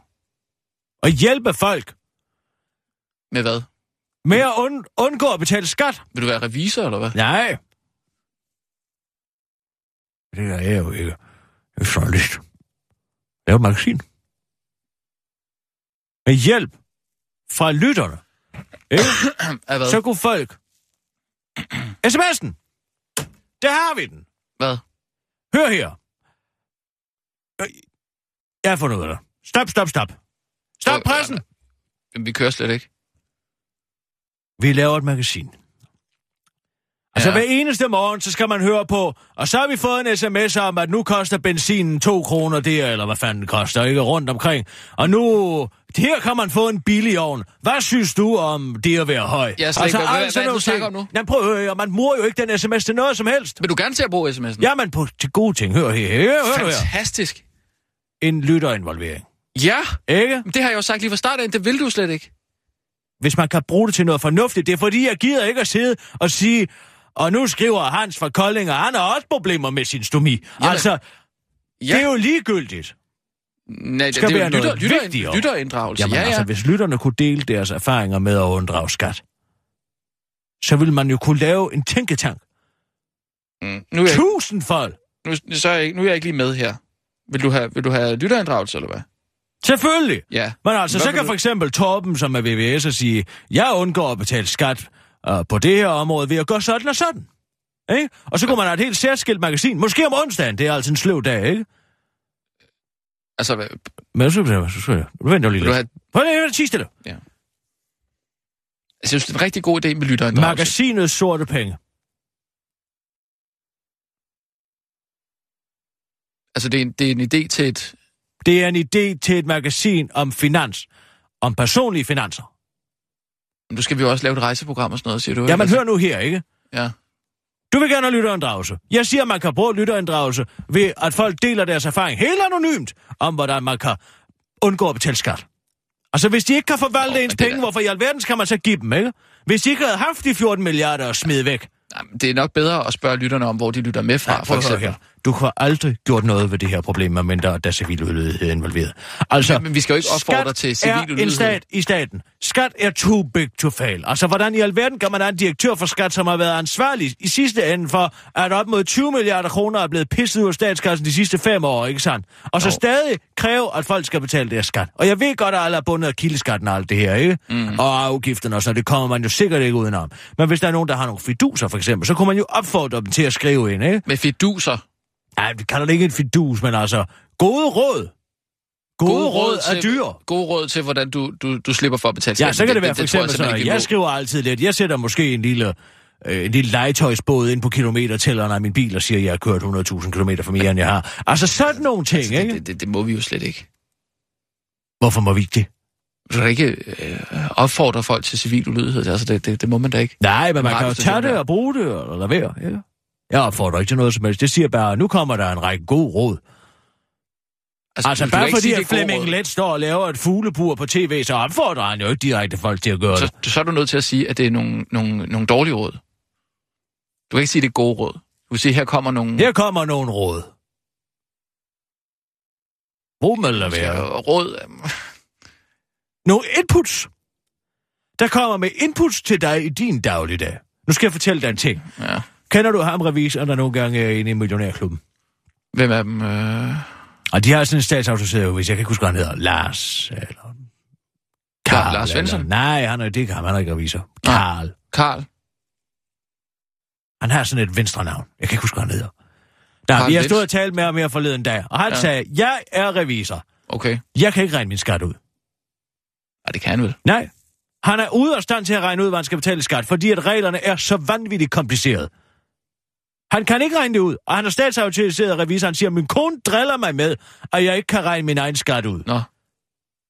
Og hjælpe folk Med hvad? med at und- undgå at betale skat. Vil du være revisor, eller hvad? Nej. Det er jo ikke. Det er journalist. Det er jo magasin. Med hjælp fra lytterne. Ikke? [CLEARS THROAT] Så kunne folk... SMS'en! Der har vi den. Hvad? Hør her. Øh, Jeg har fundet ud af det. Stop, stop, stop. Stop pressen! Jamen, vi kører slet ikke. Vi laver et magasin. Altså Ja. hver eneste morgen, så skal man høre på, og så har vi fået en sms om, at nu koster benzinen 2 kroner der, eller hvad fanden det koster, ikke rundt omkring. Og nu, her kan man få en billig ovn. Hvad synes du om det at være høj? Jeg er slet ikke- hvad- hvad- hvad du om nu? Jamen prøv at høre, man bruger jo ikke den sms til noget som helst. Vil du gerne til at bruge sms'en? Jamen på, til gode ting. Hør her, hør, hør, hør. Fantastisk. En lytterinvolvering. Ja, Ikke? det har jeg jo sagt lige fra start af. Det vil du slet ikke. hvis man kan bruge det til noget fornuftigt. Det er fordi, jeg gider ikke at sidde og sige, og nu skriver Hans fra Kolding, og han har også problemer med sin stomi. Jamen, altså, Ja. det er jo ligegyldigt. Nej, det, skal det er være jo lytter, lytter, lytterinddragelse. Jamen ja, ja. altså, hvis lytterne kunne dele deres erfaringer med at unddrage skat, så ville man jo kunne lave en tænketank. Mm. Nu, er jeg, Tusindfold! nu, så er jeg, ikke- nu er jeg ikke lige med her. Vil du have, vil du have lytterinddragelse, eller hvad? Selvfølgelig! Ja. Men altså, Hvad så kan for eksempel Torben, som er VVS, sige, jeg undgår at betale skat uh, på det her område ved at gøre sådan og sådan. Ikke? Og så kunne man have et helt særskilt magasin. Måske om onsdagen, det er altså en sløv dag, ikke? Altså, hvad, Men så så- så- nu venter jeg lige lidt. Prøv lige at tige stille. jeg synes, det er en rigtig god idé med lytterinddragelse. Magasinet Sorte Penge. Altså, det er, en, det er en idé til et... Det er en idé til et magasin om finans. Om personlige finanser. Nu skal vi jo også lave et rejseprogram og sådan noget, siger du. Jamen Altså, hør nu her, ikke? Ja. Du vil gerne have lytterinddragelse. Jeg siger, at man kan bruge lytterinddragelse ved, at folk deler deres erfaring helt anonymt om, hvordan man kan undgå at betale skat. Altså, hvis de ikke kan forvalte oh, ens men penge, der- hvorfor i alverden skal man så give dem, ikke? Hvis de ikke havde haft de 14 milliarder at smide væk. Jamen, det er nok bedre at spørge lytterne om, hvor de lytter med fra, Ja, for eksempel. her. Du har aldrig gjort noget ved det her problem, medmindre der er civil ulydighed involveret. Altså, Ja, men vi skal jo ikke opfordre skat til civil er ulydighed. en stat i staten. Skat er too big to fail. Altså, hvordan i alverden kan man have en direktør for skat, som har været ansvarlig i sidste ende for, at op mod 20 milliarder kroner er blevet pisset ud af statskassen de sidste fem år, ikke sandt? Og så Jo. stadig kræve, at folk skal betale deres skat. Og jeg ved godt, at alle er bundet af kildeskatten og alt det her, ikke? Mm. Og afgifterne og så, det kommer man jo sikkert ikke udenom. Men hvis der er nogen, der har nogle fiduser, for eksempel, så kunne man jo opfordre dem til at skrive ind, ikke? Med fiduser. Ja, vi kalder det ikke en fidus, men altså, gode råd. Gode, gode råd er til, dyr. Gode råd til, hvordan du, du, du slipper for at betale Ja, skat. så kan det, være for tror eksempel jeg sådan, jeg skriver altid lidt. Jeg sætter måske en lille, øh, en lille legetøjsbåd ind på kilometertælleren af min bil og siger, at jeg har kørt 100.000 km for mere, end jeg har. Altså sådan nogle ting, Altså, ikke? det, det, det, det må vi jo slet ikke. Hvorfor må vi ikke det? Du kan ikke øh, opfordre folk til civil ulydighed. Altså, det, det, det må man da ikke. Nej, men man kan jo tage det og bruge det, eller lade være, ikke? Jeg opfordrer ikke til noget som helst. Det siger bare, at nu kommer der en række gode råd. Altså, kan bare fordi, sige, at Flemming. Let står og laver et fuglebur på tv, så opfordrer han jo ikke direkte folk til at gøre det. Så, så er du nødt til at sige, at det er nogle, nogle, nogle dårlige råd. Du kan ikke sige, at det er gode råd. Du kan sige, at her kommer nogle Her kommer nogle råd. Brug dem eller være. ja, råd. [LAUGHS] Nogle inputs. Der kommer med inputs til dig i din dagligdag. Nu skal jeg fortælle dig en ting. Ja. Kender du ham, revisoren, der nogle gange er inde i Millionærklubben? Hvem af dem? Øh... Og de har sådan en statsautoriseret, hvis jeg kan ikke huske, han hedder. Lars, eller... Karl, Lars Svensson? Eller... Nej, han er, det kan han, han er ikke revisor. Karl. Karl? Han har sådan et venstre navn. Jeg kan ikke huske, hvad han hedder. Der, Karl vi har stået og talt med ham her forleden dag, og han Ja. sagde, jeg er revisor. Okay. Jeg kan ikke regne min skat ud. Ja, det kan han vel. Nej. Han er ude af stand til at regne ud, hvad han skal betale skat, fordi at reglerne er så vanvittigt komplicerede. Han kan ikke regne det ud, og han er statsautoriseret revisor. Han siger, min kone driller mig med, at jeg ikke kan regne min egen skat ud. Nå.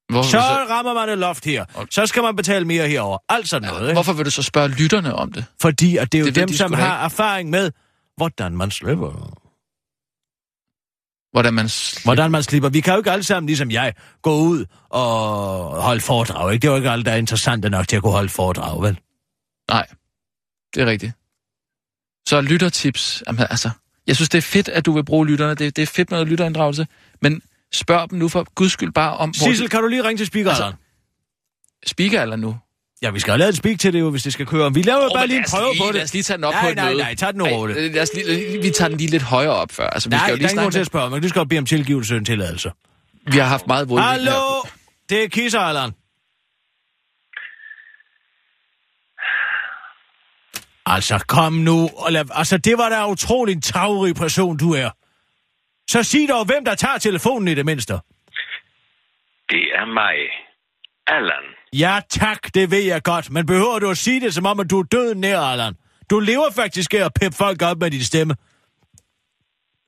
Hvorfor, Så du rammer man et loft her. Så skal man betale mere herover. Alt sådan noget, så, ikke? hvorfor vil du så spørge lytterne om det? Fordi at det er jo Det dem, de som har erfaring med, hvordan man slipper. Hvordan man... Sl- Hvordan man slipper. Vi kan jo ikke alle sammen, ligesom jeg, gå ud og holde foredrag. Ikke? Det er jo ikke alle, der er interessante nok til at kunne holde foredrag, vel? Nej, det er rigtigt. Så lyttertips. Jamen, altså, jeg synes, det er fedt, at du vil bruge lytterne. Det, det er fedt med noget lytterinddragelse. Men spørg dem nu for guds skyld bare om, Sissel, kan du lige ringe til speakeren? Altså, de speaker eller nu. ja, vi skal have lavet et speak til det jo, hvis det skal køre. Vi laver jo Åh, bare lige en prøve lige- på det. Lad os lige tage den op nej, på et nej, møde. nej, tag den nu Ej, roligt. lad os lige, vi tager den lige lidt højere op før. Altså, vi Nej, skal jo der lige er ingen grund til at spørge, men du skal bede om tilgivelse og en tilladelse. med- Vi har haft meget vådvind Hallo, det er Kisseralderen. Altså, kom nu. Og lad, altså, det var da utrolig en tagrig person, du er. Så sig dog, hvem der tager telefonen i det mindste. Det er mig. Allan. Ja tak, det ved jeg godt, men behøver du at sige det, som om at du er død nær, Allan? Du lever faktisk af at peppe folk op med din stemme.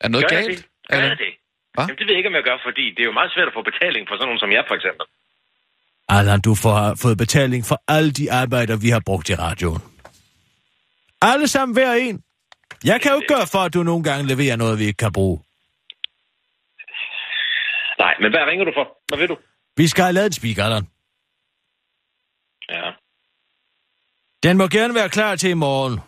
Er noget Gør jeg galt? det? Gør Allan? jeg det? Hva? Jamen, det ved jeg ikke, om jeg gør, fordi det er jo meget svært at få betaling for sådan nogen som jeg, for eksempel. Allan, du får fået betaling for alle de arbejder, vi har brugt i radioen. Alle sammen hver en. Jeg kan jo ikke gøre for, at du nogle gange leverer noget, vi ikke kan bruge. Nej, men hvad ringer du for? Hvad ved du? Vi skal have lavet en speak, Allan. Ja. Den må gerne være klar til i morgen.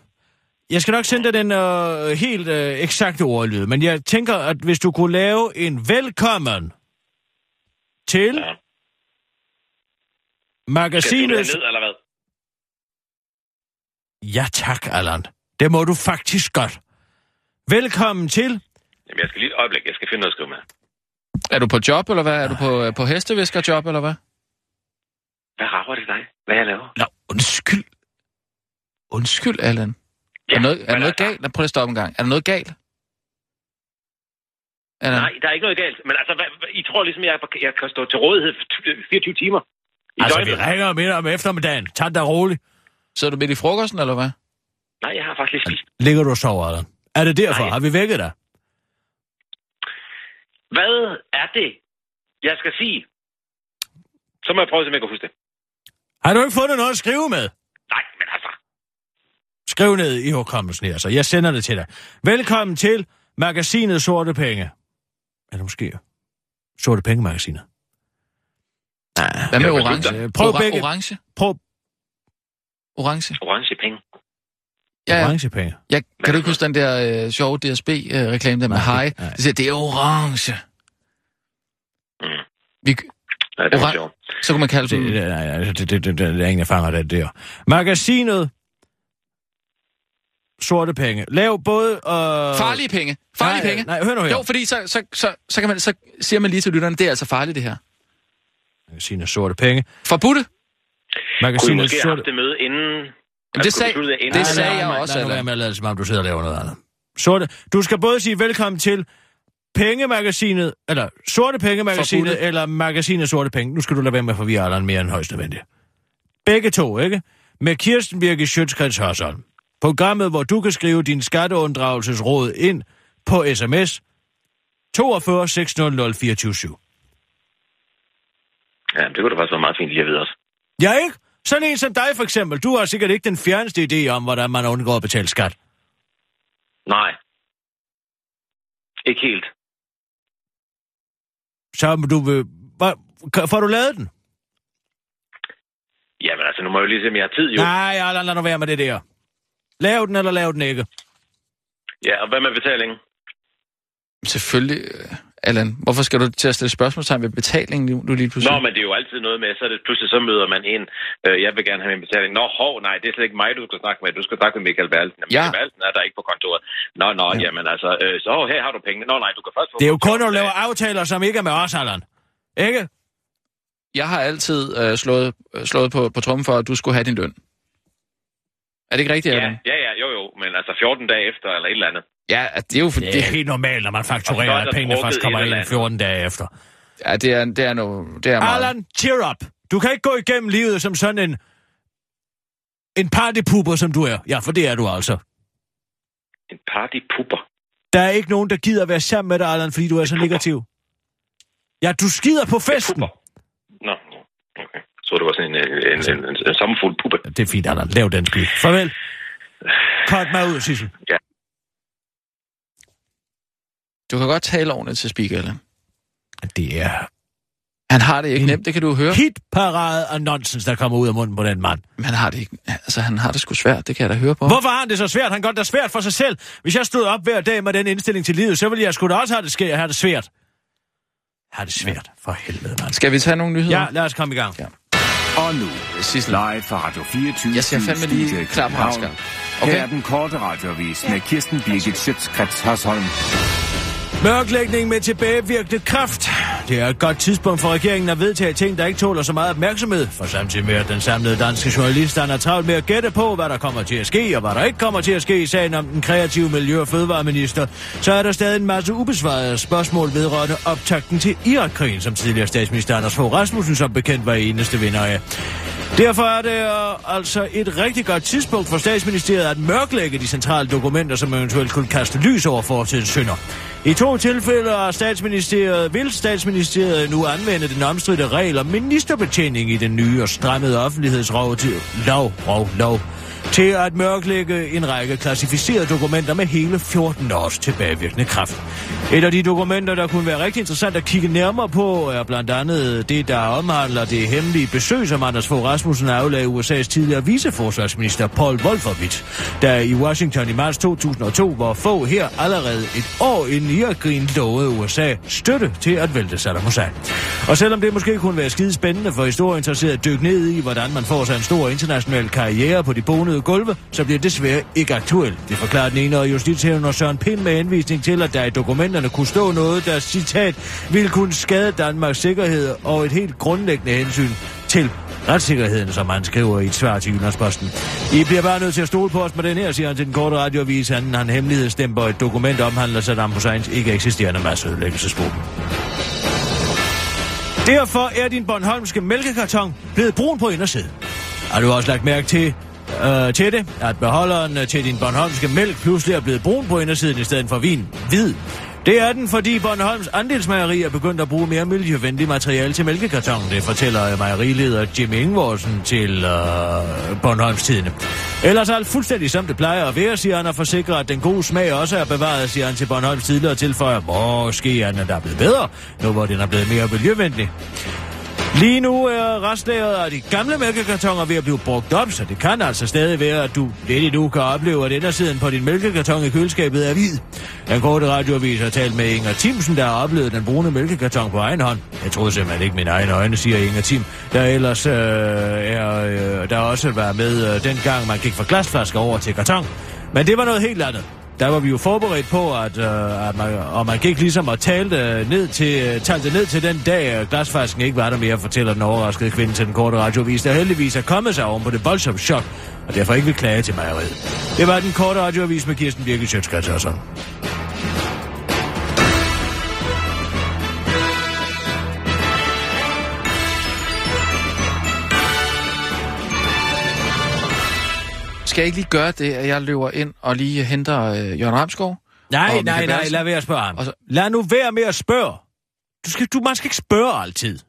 Jeg skal nok sende dig den øh, helt øh, eksakte ordlyd, men jeg tænker, at hvis du kunne lave en velkommen til Ja. Skal jeg magasinet... ned, eller hvad? Ja tak, Allan. Det må du faktisk godt. Velkommen til... Jamen, jeg skal lige et øjeblik. Jeg skal finde noget at skrive med. Er du på job, eller hvad? Er du på, øh, på hesteviskerjob, eller hvad? Hvad rager det dig? Hvad jeg laver? Nå, undskyld. Undskyld, Allan. Ja, er der noget, er der noget altså- galt? Lad prøv at stoppe en gang. Er der noget galt? Allan? Nej, der er ikke noget galt. Men altså, hvad, hvad, I tror ligesom, jeg, jeg kan stå til rådighed for 24 timer i Altså, vi døgnet? ringer midt om eftermiddagen. Tag dig roligt. Sidder du midt i frokosten, eller hvad? Nej, jeg har faktisk lige spist. Ligger du og sover, Allan? Er det derfor? Nej. Har vi vækket dig? Hvad er det, jeg skal sige? Så må jeg prøve, at se, om jeg kan huske det. Har du ikke fundet noget at skrive med? Nej, men altså. Skriv ned i hukommelsen her, så jeg sender det til dig. Velkommen til magasinet Sorte Penge. Eller måske Sorte Penge-magasinet. Hvad med orange? Prøv Ora- begge. Orange? Prøv Orange? Orange penge. Ja, orange penge. ja. Kan du ikke huske den der øh, sjove DSB-reklame der med Nej, hej? det- nej. Det siger, det er orange. Mm. Vi, Ja, det var Oran- sjovt. så kunne man kalde Det, det, nej, nej, det, det, det, det, det er ingen, der fanger det der. Magasinet Sorte Penge. Lav både... Øh... Farlige penge. Farlige nej, penge. Nej, hør nu her. Jo, fordi så, så, så, så, kan man, så siger man lige til lytterne, det er altså farligt det her. Magasinet Sorte Penge. Forbudte? Kunne I Magasinet måske have haft det møde inden... Altså, det sag, det inden? det sagde jeg også, Lad nu være med at lade, som om du sidder og laver noget andet. Sorte. Du skal både sige velkommen til Pengemagasinet, eller Sorte Pengemagasinet, eller Magasinet Sorte Penge. Nu skal du lade være med at forvirre Allan mere end højst nødvendigt. Begge to, ikke? Med Kirsten Birke Sjøtskreds Hørsholm. Programmet, hvor du kan skrive din skatteunddragelsesråd ind på sms 42 600 24 Ja, det kunne da faktisk være meget fint lige at vide også. Ja, ikke? Sådan en som dig for eksempel. Du har sikkert ikke den fjerneste idé om, hvordan man undgår at betale skat. Nej. Ikke helt. Så du vil... Hvad, kan- får du lavet den? Jamen altså, nu må jeg jo lige se, om jeg har tid jo. Nej, Allan, lad nu være med det der. Lav den, eller lav den ikke. Ja, og hvad med betalingen? Selvfølgelig, øh, Allan. Hvorfor skal du til at stille spørgsmålstegn ved betalingen nu, nu lige pludselig? Nå, men det er jo altid noget med, så er det pludselig så møder man en, øh, jeg vil gerne have min betaling. Nå, hov, nej, det er slet ikke mig, du skal snakke med. Du skal snakke med Michael Valsen. Jamen, Ja. Michael Valsen er der ikke på kontoret. Nå, nå, ja. jamen altså, øh, så her har du pengene. Nå, nej, du kan først få... Det er jo kun, når du laver aftaler, som ikke er med os, Allan. Ikke? Jeg har altid øh, slået, øh, slået på, på trummen for, at du skulle have din løn. Er det ikke rigtigt, Ja, ja, ja, jo, jo, men altså 14 dage efter, eller et eller andet. Ja, det er jo fordi... Det er helt normalt, når man Og så fakturerer, er at pengene først kommer ind andet. 14 dage efter. Ja, det er, det er, no, det er meget. Allan, cheer up. Du kan ikke gå igennem livet som sådan en... En partypooper, som du er. Ja, for det er du altså. En partypupper. Der er ikke nogen, der gider være sammen med dig, Allan, fordi du er så negativ. Ja, du skider på festen. Nå, okay. Så det var sådan en, en, en, en, en, en sommerfuld puppe. Det er fint, Allan. Lav den skid. Farvel. Cut mig ud, Sissel. Du kan godt tale ordentligt til Allan. Det er Han har det ikke nemt, det kan du høre. hitparade af nonsens, der kommer ud af munden på den mand. Men han har det ikke... Altså, han har det sgu svært, det kan jeg da høre på. Hvorfor har han det så svært? Han gør det da svært for sig selv. Hvis jeg stod op hver dag med den indstilling til livet, så ville jeg sgu da også have det, ske- have det svært. Have det svært. For helvede, mand. Skal vi tage nogle nyheder? Ja, lad os komme i gang. Ja. Og nu, Sissel. live fra Radio 24 Jeg skal fandme lige klar på. Okay. Her er den korte radiovis med Kirsten Birgit Schøtzgrads Hasholm. Mørklægning med tilbagevirkende kraft. det er et godt tidspunkt for regeringen at vedtage ting, der ikke tåler så meget opmærksomhed. For samtidig med, at den samlede danske journalist er travlt med at gætte på, hvad der kommer til at ske, og hvad der ikke kommer til at ske i sagen om den kreative miljø- og fødevareminister, så er der stadig en masse ubesvarede spørgsmål vedrørende optakten til Irakkrigen, som tidligere statsminister Anders Fogh Rasmussen som bekendt var eneste vinder af. Derfor er det øh, altså et rigtig godt tidspunkt for statsministeriet at mørklægge de centrale dokumenter, som eventuelt kunne kaste lys over fortidens synder. I to tilfælde er statsministeriet, vil statsministeriet nu anvende den omstridte regel om ministerbetjening i den nye og strammede offentlighedslov til lov, lov, lov, til at mørklægge en række klassificerede dokumenter med hele 14 års tilbagevirkende kraft. Et af de dokumenter, der kunne være rigtig interessant at kigge nærmere på, er blandt andet det, der omhandler det hemmelige besøg, som Anders Fogh Rasmussen aflagde USA's tidligere viceforsvarsminister Paul Wolfowitz, der i Washington i marts 2002, hvor få her allerede et år inden Irakkrigen lovede USA støtte til at vælte Saddam Hussein. Og selvom det måske kunne være skide spændende for historieinteresserede at dykke ned i, hvordan man får sig en stor international karriere på de bonede gulve, så bliver det desværre ikke aktuelt. Det forklarer den ene og justitshævner Søren Pind med henvisning til, at der i dokumenterne kunne stå noget, der citat ville kunne skade Danmarks sikkerhed og et helt grundlæggende hensyn til retssikkerheden, som han skriver i et svar til Jyllandsposten. I bliver bare nødt til at stole på os med den her, siger han til den korte radioavis. Han, han hemmelighedsstemper et dokument omhandler Saddam Husseins ikke eksisterende masseødelæggelsesvåben. Derfor er din Bornholmske mælkekarton blevet brun på indersiden. Har du også lagt mærke til, øh, til det, at beholderen øh, til din Bornholmske mælk pludselig er blevet brun på indersiden i stedet for vin hvid. Det er den, fordi Bornholms andelsmejeri er begyndt at bruge mere miljøvenligt materiale til mælkekartonen. Det fortæller øh, mejerileder Jim Ingvorsen til øh, Bornholms Tidene. Ellers er alt fuldstændig som det plejer at være, siger han, og forsikrer, at den gode smag også er bevaret, siger han til Bornholms Tidene og tilføjer, måske er den der blevet bedre, nu hvor den er blevet mere miljøvenlig. Lige nu er restlageret af de gamle mælkekartoner ved at blive brugt op, så det kan altså stadig være, at du lidt endnu kan opleve, at indersiden på din mælkekarton i køleskabet er hvid. Den korte radioavis har talt med Inger Timsen, der har oplevet den brune mælkekarton på egen hånd. Jeg troede simpelthen ikke mine egne øjne, siger Inger Tim, der ellers øh, er, øh, der også var med øh, dengang, man gik fra glasflasker over til karton. Men det var noget helt andet der var vi jo forberedt på, at, øh, at man, og man gik ligesom og talte øh, ned til, øh, talte ned til den dag, øh, at glasfasken ikke var der mere, fortæller den overraskede kvinde til den korte radiovis, der heldigvis er kommet sig oven på det voldsomme chok, og derfor ikke vil klage til mejeriet. Det var den korte radioavis med Kirsten Birgit Sjøtskrets Skal jeg ikke lige gøre det, at jeg løber ind og lige henter øh, Jørgen Ramskov? Nej, nej, nej, lad være at spørge ham. Og så- Lad nu være med at spørge. Du skal, du, man skal ikke spørge altid.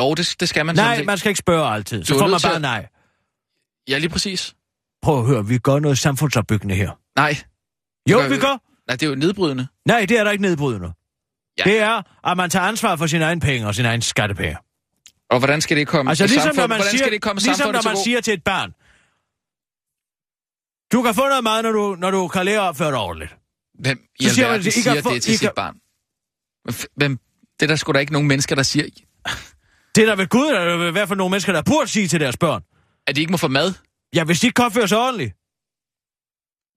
Jo, det, det skal man Nej, man skal ikke spørge altid. Så får man bare at- nej. Ja, lige præcis. Prøv at høre, vi gør noget samfundsopbyggende her. Nej. Jo, gør vi gør. Nej, det er jo nedbrydende. Nej, det er der ikke nedbrydende. Ja. Det er, at man tager ansvar for sine egne penge og sine egne skattepenge. Og hvordan skal det komme Altså ligesom når samfundet- man hvordan siger, skal det komme ligesom når man siger til et barn, du kan få noget mad, når du, når du kan lære at opføre dig ordentligt. Hvem i Så siger man, siger få- det til I sit kan- barn? Hvem-? Det er der sgu da ikke nogen mennesker, der siger, [LAUGHS] Det er der ved Gud, der er i hvert fald nogle mennesker, der burde sige til deres børn. at de ikke må få mad. Ja, hvis de ikke kan opføre sig ordentligt,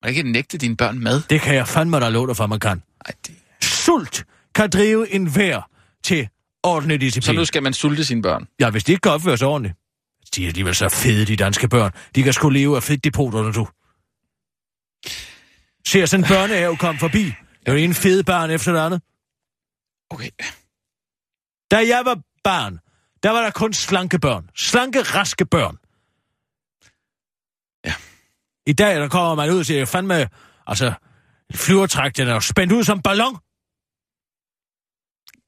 Man kan ikke nægte dine børn mad. det kan jeg fandme da love dig for, man kan. Ej, det... Sult kan drive en vær til ordentlig Så disciplin. nu skal man sulte sine børn. Ja, hvis de ikke kan opføre sig ordentligt. De er alligevel så fede, de danske børn. De kan sgu leve af fedtdepoterne, du. Ser sådan en børnehave komme forbi. Det er jo en fed barn efter det andet. Okay. Da jeg var barn, der var der kun slanke børn. Slanke, raske børn. Ja. I dag, der kommer man ud og siger, fandme, altså, flyvertræk, den er jo spændt ud som ballon.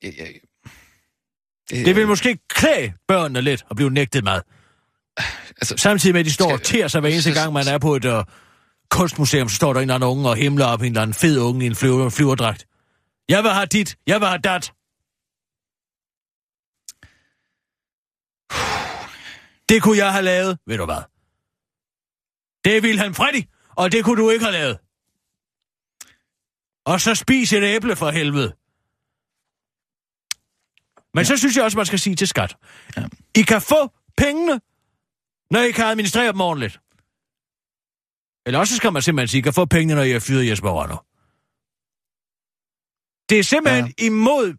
Jeg, jeg... Det vil måske klæde børnene lidt at blive nægtet mad. Altså, Samtidig med, at de står og tærer sig hver eneste gang, man er på et uh, kunstmuseum, så står der en eller anden unge og himler op en eller anden fed unge i en flyver, flyverdragt. Jeg vil have dit, jeg vil have dat. Det kunne jeg have lavet, ved du hvad? Det ville han Freddy, og det kunne du ikke have lavet. Og så spis et æble for helvede. Men ja. så synes jeg også, man skal sige til skat. Ja. I kan få pengene, når I kan administrere dem ordentligt. Eller også skal man simpelthen sige, at få pengene, når har fyret Jesper Rønner. Det er simpelthen ja. imod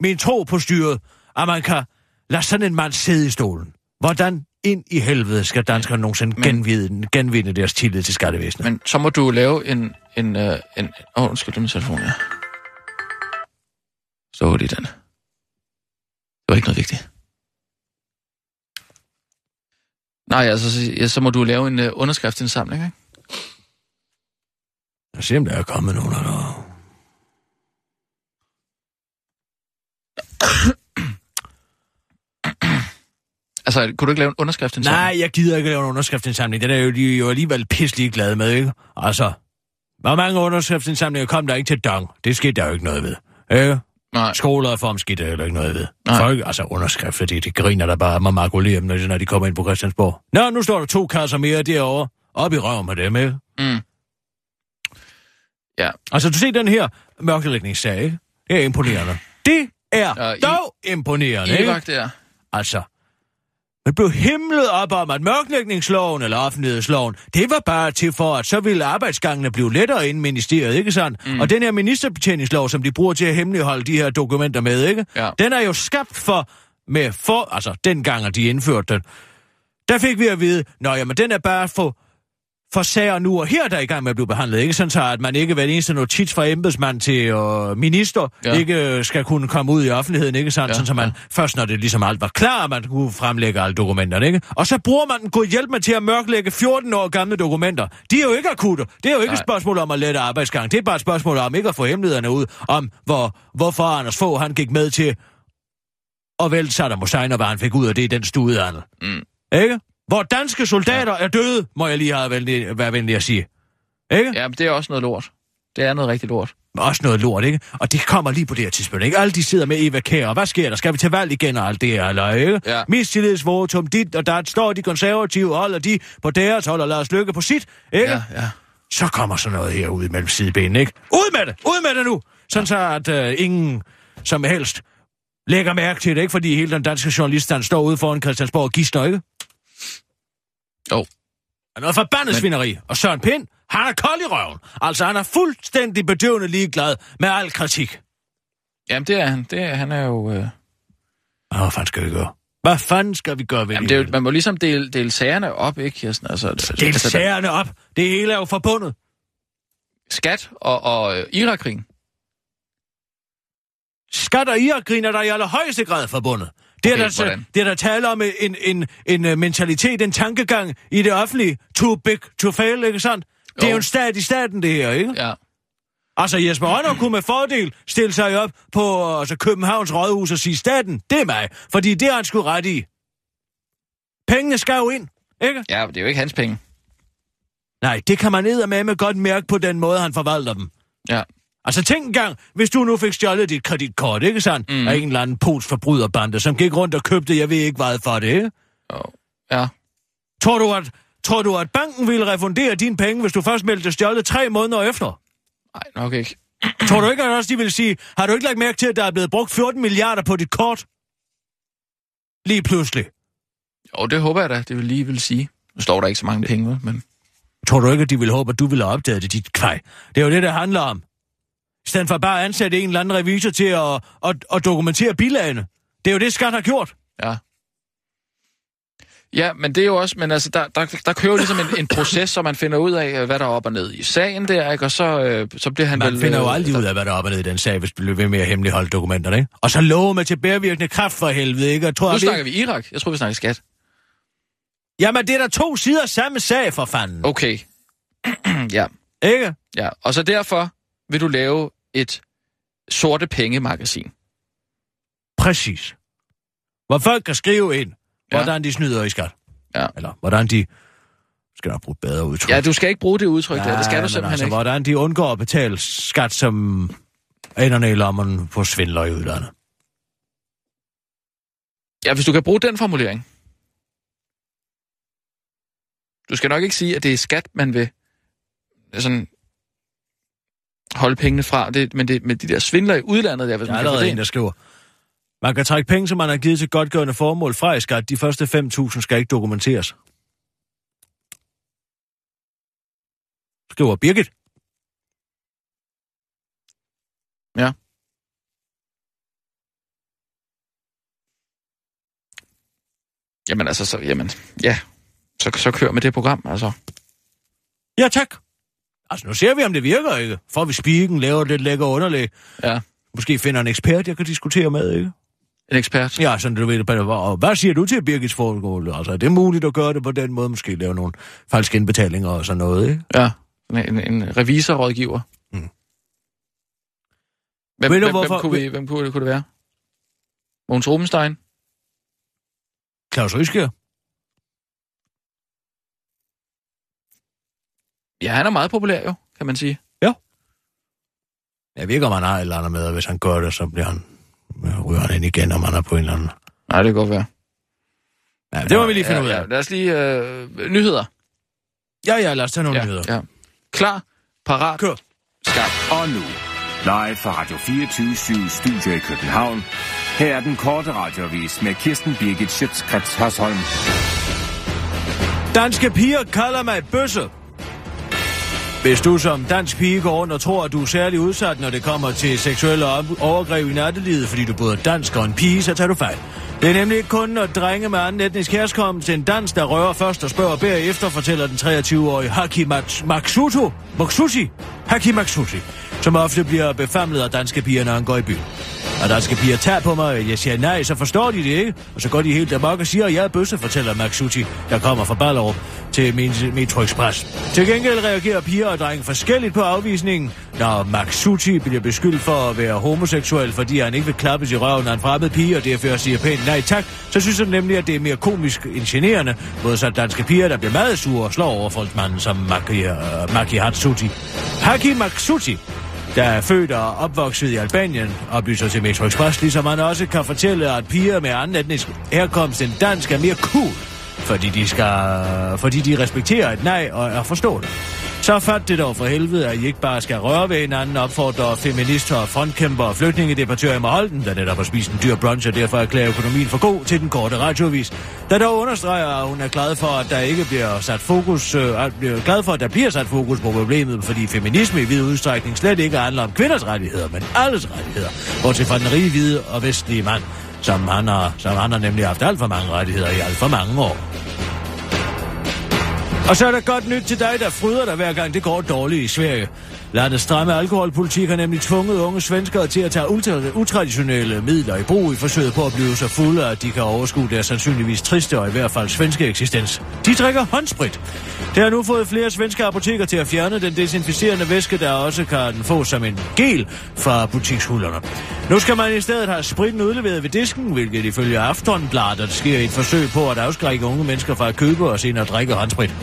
min tro på styret, at man kan lade sådan en mand sidde i stolen. Hvordan ind i helvede skal danskerne nogensinde Men- genvinde, genvinde deres tillid til skattevæsenet? Men så må du lave en... en, øh, en åh, oh, undskyld, det er min telefon, ja. Så lige den. Det var ikke noget vigtigt. Nej, altså, så, ja, så må du lave en uh, underskriftsindsamling, ikke? Jeg ser, om der er kommet nogen eller... Altså, kunne du ikke lave en underskriftsindsamling? Nej, jeg gider ikke lave en underskriftsindsamling. Det er jo, de er jo alligevel pisselig glade med, ikke? Altså, hvor mange underskriftsindsamlinger kom der ikke til dong? Det skete der jo ikke noget ved. Ikke? Nej. Skolereform skete der heller ikke noget ved. Nej. Folk, altså underskrifter, det, det griner der bare med makulere dem, når de- når de kommer ind på Christiansborg. Nå, nu står der to kasser mere derovre. Op i røven med dem, ikke? Mm. Ja, Altså, du ser den her mørkelægningssag, ikke? Det er imponerende. Det er Ja, i- dog imponerende, ikke? Irak der. Altså, man blev himlet op om, at mørklægningsloven eller offentlighedsloven, det var bare til for, at så ville arbejdsgangene blive lettere inden ministeriet, ikke sandt? Mm. Og den her ministerbetjeningslov, som de bruger til at hemmeligholde de her dokumenter med, ikke? Ja. Den er jo skabt for, med for, altså dengang, at de indførte den. Der fik vi at vide, nå jamen, den er bare for, for sager nu og her, der er i gang med at blive behandlet. Ikke sådan så, at man ikke hver eneste notits fra embedsmand til øh, minister Ja. ikke øh, skal kunne komme ud i offentligheden, ikke sådan, Ja, sådan så man ja. først når det ligesom alt var klar, man kunne fremlægge alle dokumenterne, ikke? Og så bruger man den god hjælp med til at mørklægge 14 år gamle dokumenter. De er jo ikke akutte. Det er jo ikke Nej. et spørgsmål om at lette arbejdsgang. Det er bare et spørgsmål om ikke at få hemmelighederne ud, om hvor, hvorfor Anders Fogh han gik med til at vælte Saddam Hussein, og hvad han fik ud af det i den studehandel. Mm. Ikke? Hvor danske soldater ja. er døde, må jeg lige have venlig, være venlig at sige. Ikke? Ja. Men det er også noget lort. Det er noget rigtig lort. Også noget lort, ikke? Og det kommer lige på det her tidspunkt, ikke? Alle de sidder med Eva Kær, og hvad sker der? Skal vi til valg igen og alt det her, eller ikke? Ja. Mistillidsvotum, dit og der står de konservative, holder de på deres, holder Lars Lykke på sit, ikke? Ja, ja. Så kommer sådan noget her ud mellem sidebenene, ikke? Ud med det! Ud med det nu! Sådan så, at øh, ingen som helst lægger mærke til det, ikke? Fordi hele den danske journaliststand står ude foran Christiansborg og gister, ikke? Jo. er noget forbandet Men- svineri. Og Søren Pind, han er kold i røven. Altså, han er fuldstændig bedøvende ligeglad med al kritik. Jamen, det er han. Det er, han er jo... Øh... Hvad fanden skal vi gøre? Hvad fanden skal vi gøre ved Jamen, det er jo, man må ligesom dele, dele sagerne op, ikke, Kirsten? Altså, Del altså, sagerne op. Det hele er jo forbundet. Skat og, og øh, Irakkrigen. Skat og Irakkrigen er der i allerhøjeste grad forbundet. Det er, Okay, der, hvordan? det er der tale om en, en, en, en mentalitet, en tankegang i det offentlige. Too big to fail, ikke sandt? Det er Jo. en stat i staten, det her, ikke? Ja. Altså, Jesper Rønner kunne med fordel stille sig op på altså, Københavns Rådhus og sige, staten, det er mig. Fordi det har han sgu ret i. Pengene skal jo ind, ikke? ja, det er jo ikke hans penge. Nej, det kan man med godt mærke på den måde, han forvalter dem. Ja. Altså tænk engang, hvis du nu fik stjålet dit kreditkort, ikke sandt? Mm. Af en eller anden pols forbryderbande, som gik rundt og købte, jeg ved ikke hvad for det, ikke? Jo. Ja. Tror du, at, tror du, at banken ville refundere dine penge, hvis du først meldte stjålet tre måneder efter? Nej, nok ikke. tror du ikke, at også de vil sige, har du ikke lagt mærke til, at der er blevet brugt 14 milliarder på dit kort? Lige pludselig. Jo, det håber jeg da, det vil lige vil sige. Nu står der ikke så mange penge, men... Tror du ikke, at de vil håbe, at du ville have opdaget det, dit kvej? Det er jo det, det handler om. I stedet for bare at ansætte en eller anden revisor til at, at, at dokumentere bilagene. Det er jo det, skat har gjort. Ja. Ja, men det er jo også, men altså, der, der, der kører jo ligesom en, en proces, så man finder ud af, hvad der er op og ned i sagen der, ikke? Og så, øh, så bliver han Man vel... finder jo øh, aldrig ud af, hvad der er op og ned i den sag, hvis du bliver ved med at hemmeligholde dokumenterne, ikke? Og så lover med tilbagevirkende kraft for helvede, ikke? Jeg tror, Nu at snakker vi Irak. Jeg tror, vi snakker skat. Jamen, det er der to sider samme sag, for fanden. Okay. [CLEARS THROAT] ja, Ikke? ja. Og så derfor vil du lave et sorte penge-magasin. Præcis. Hvor folk kan skrive ind, Ja. hvordan de snyder i skat. Ja. Eller hvordan de... Skal der bruge et bedre udtryk? Ja, du skal ikke bruge det udtryk der. Det skal du simpelthen altså, ikke. hvordan de undgår at betale skat, som enderne i lommen på svindler i udlandet. Ja, hvis du kan bruge den formulering. Du skal nok ikke sige, at det er skat, man vil sådan holde pengene fra. Det, men, det, men de der svindler i udlandet, der, hvis der man er allerede en, der skriver. Man kan trække penge, som man har givet til godgørende formål fra i skat. De første 5.000 skal ikke dokumenteres. Skriver Birgit. Ja. Jamen altså, så, jamen, ja. Så, så kører med det program, altså. Ja, tak. Altså, nu ser vi, om det virker, ikke? Får vi spikken, laver lidt lækker underlæg. Ja, Måske finder en ekspert, jeg kan diskutere med, ikke? en ekspert. Ja, sådan du ved, og hvad siger du til Birgits Fogelgård? Altså, er det muligt at gøre det på den måde? Måske lave nogle falske indbetalinger og sådan noget, ikke? Ja, en, en, en revisorrådgiver. Mm. Hvem, Ved du, hvem, hvorfor- hvem, kunne, vi, hvem kunne, det, kunne det være? Mogens Rubenstein? Claus Ryskjær? Ja, han er meget populær jo, kan man sige. Jeg ved ikke, om han har et eller andet med, og hvis han gør det, så bliver han, øh, ryger han ind igen, om han er på en eller anden... Nej, det kan godt være. Ja, det må vi lige finde ja, ud af. Ja, lad os lige... Øh, nyheder. Ja, ja, lad os tage nogle ja, nyheder. Ja. Klar, parat, Kør. Skarp. Og nu, live fra Radio 24 Studio i København. Her er den korte radiovis med Kirsten Birgit Schøtzgrads Hasholm. Danske piger kalder mig bøsse. Hvis du som dansk pige går rundt og tror, at du er særlig udsat, når det kommer til seksuelle overgreb i nattelivet, fordi du både er dansk og en pige, så tager du fejl. Det er nemlig ikke kun, når drenge med anden etnisk herkomst en dans, der rører først og spørger bagefter, fortæller den 23-årige Haki Maksuto, Maksuti, Haki Maksuti, som ofte bliver befamlet af danske piger, når han går i byen. Og danske piger tage på mig, og jeg siger nej, så forstår de det ikke. Og så går de helt amok og siger, at jeg er bøsse, fortæller Maksuti, der kommer fra Ballerup til min Metro Express. Til gengæld reagerer piger og drenge forskelligt på afvisningen, når Maksuti bliver beskyldt for at være homoseksuel, fordi han ikke vil klappes i røven af en fremmed pige, og derfor siger pænt nej tak, så synes han nemlig, at det er mere komisk end generende, modsat danske piger, der bliver meget sure og slår over folksmanden som Maki, uh, øh, Maki Hatsuti. Haki Maksuti der er født og opvokset i Albanien, oplyser til Metro Express, ligesom han også kan fortælle, at piger med anden etnisk herkomst end dansk er mere cool, fordi de, skal, fordi de respekterer et nej og er forstående. Så fat det dog for helvede, at I ikke bare skal røre ved hinanden, opfordrer feminister og frontkæmper og flygtningedebattør Emma Holden, der netop har spist en dyr brunch og derfor erklærer økonomien for god til den korte radiovis. Der dog understreger, at hun er glad for, at der ikke bliver sat fokus, øh, at bliver glad for, at der bliver sat fokus på problemet, fordi feminisme i vid udstrækning slet ikke handler om kvinders rettigheder, men alles rettigheder. Bortset fra den rige, hvide og vestlige mand, som han har, som han har nemlig haft alt for mange rettigheder i alt for mange år. Og så er der godt nyt til dig, der fryder dig hver gang det går dårligt i Sverige. Landets stramme alkoholpolitik har nemlig tvunget unge svenskere til at tage ultra- utraditionelle midler i brug i forsøget på at blive så fulde, at de kan overskue deres sandsynligvis triste og i hvert fald svenske eksistens. De drikker håndsprit. Det har nu fået flere svenske apoteker til at fjerne den desinficerende væske, der også kan få som en gel fra butikshullerne. Nu skal man i stedet have spritten udleveret ved disken, hvilket ifølge Aftonbladet sker i et forsøg på at afskrække unge mennesker fra at købe og senere drikke håndsprit.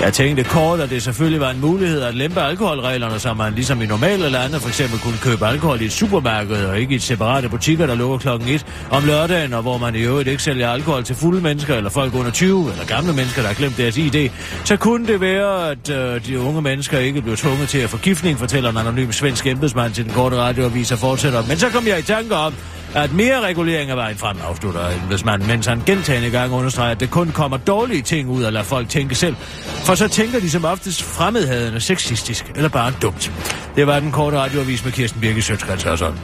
Jeg tænkte kort, at det selvfølgelig var en mulighed at lempe alkoholreglerne, så man ligesom i normale lande for eksempel kunne købe alkohol i et supermarked og ikke i et separate butikker, der lukker klokken 1 om lørdagen, og hvor man i øvrigt ikke sælger alkohol til fulde mennesker eller folk under 20 eller gamle mennesker, der har glemt deres ID. Så kunne det være, at øh, de unge mennesker ikke blev tvunget til at forgiftning, fortæller en anonym svensk embedsmand til den korte radioavis og fortsætter. Men så kom jeg i tanke om, at mere regulering er vejen frem, afslutter embedsmanden, mens han gentagende gange understreger, at det kun kommer dårlige ting ud at lade folk tænke selv. For så tænker de som oftest fremmedhadende, sexistisk eller bare dumt. Det var den korte radioavis med Kirsten Birke Sjøtskrets og sådan.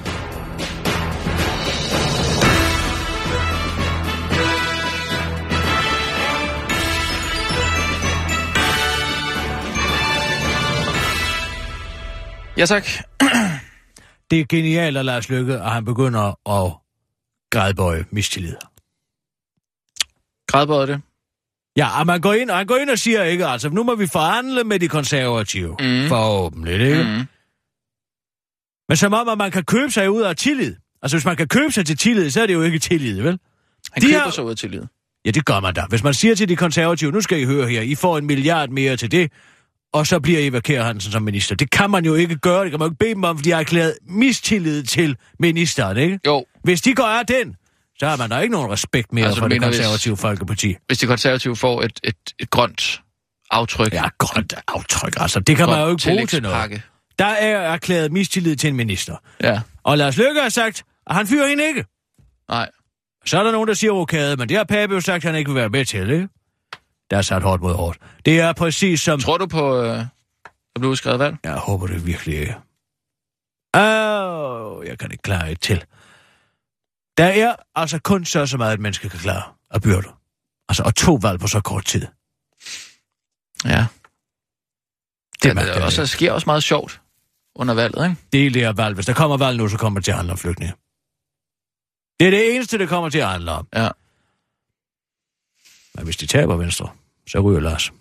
Ja, tak. Det er genialt af Lars Lykke, at han begynder at grædbøje mistillid. Grædbøjet det. Ja, og man går ind, og han går ind og siger ikke, altså, nu må vi forhandle med de konservative. Mm. Forhåbentlig, ikke? Mm. Men som om, at man kan købe sig ud af tillid. Altså, hvis man kan købe sig til tillid, så er det jo ikke tillid, vel? Han De køber har- sig ud af tillid. Ja, det gør man da. Hvis man siger til de konservative, nu skal I høre her, I får en milliard mere til det, og så bliver Eva Kjær Hansen som minister. Det kan man jo ikke gøre. Det kan man jo ikke bede dem om, for de har erklæret mistillid til ministeren, ikke? Jo, Hvis de går af den, så har man da ikke nogen respekt mere Altså, for det mener, hvis- konservative folkeparti. hvis de konservative får et, et, et grønt aftryk. Ja, grønt aftryk, altså. Det kan man jo ikke bruge til noget. Der er erklæret mistillid til en minister. Ja, Og Lars Løkke har sagt, at han fyrer hende ikke. nej. Så er der nogen, der siger rokade, men det har Pape jo sagt, at han ikke vil være med til, ikke? Der er sat hårdt mod hårdt. Det er præcis som... Tror du på, øh, der blev udskrevet valg? Jeg håber det virkelig ikke. Åh, jeg kan ikke klare et til. Der er altså kun så så meget, et menneske kan klare af byrder. Altså, og to valg på så kort tid. Ja. Det Det, ja, jeg også, der sker også meget sjovt under valget, ikke? Det er det her valg. Hvis der kommer valg nu, så kommer det til at handle om flygtninge. Det er det eneste, det kommer til at handle om. Ja. Men hvis de taber Venstre, så ryger Lars.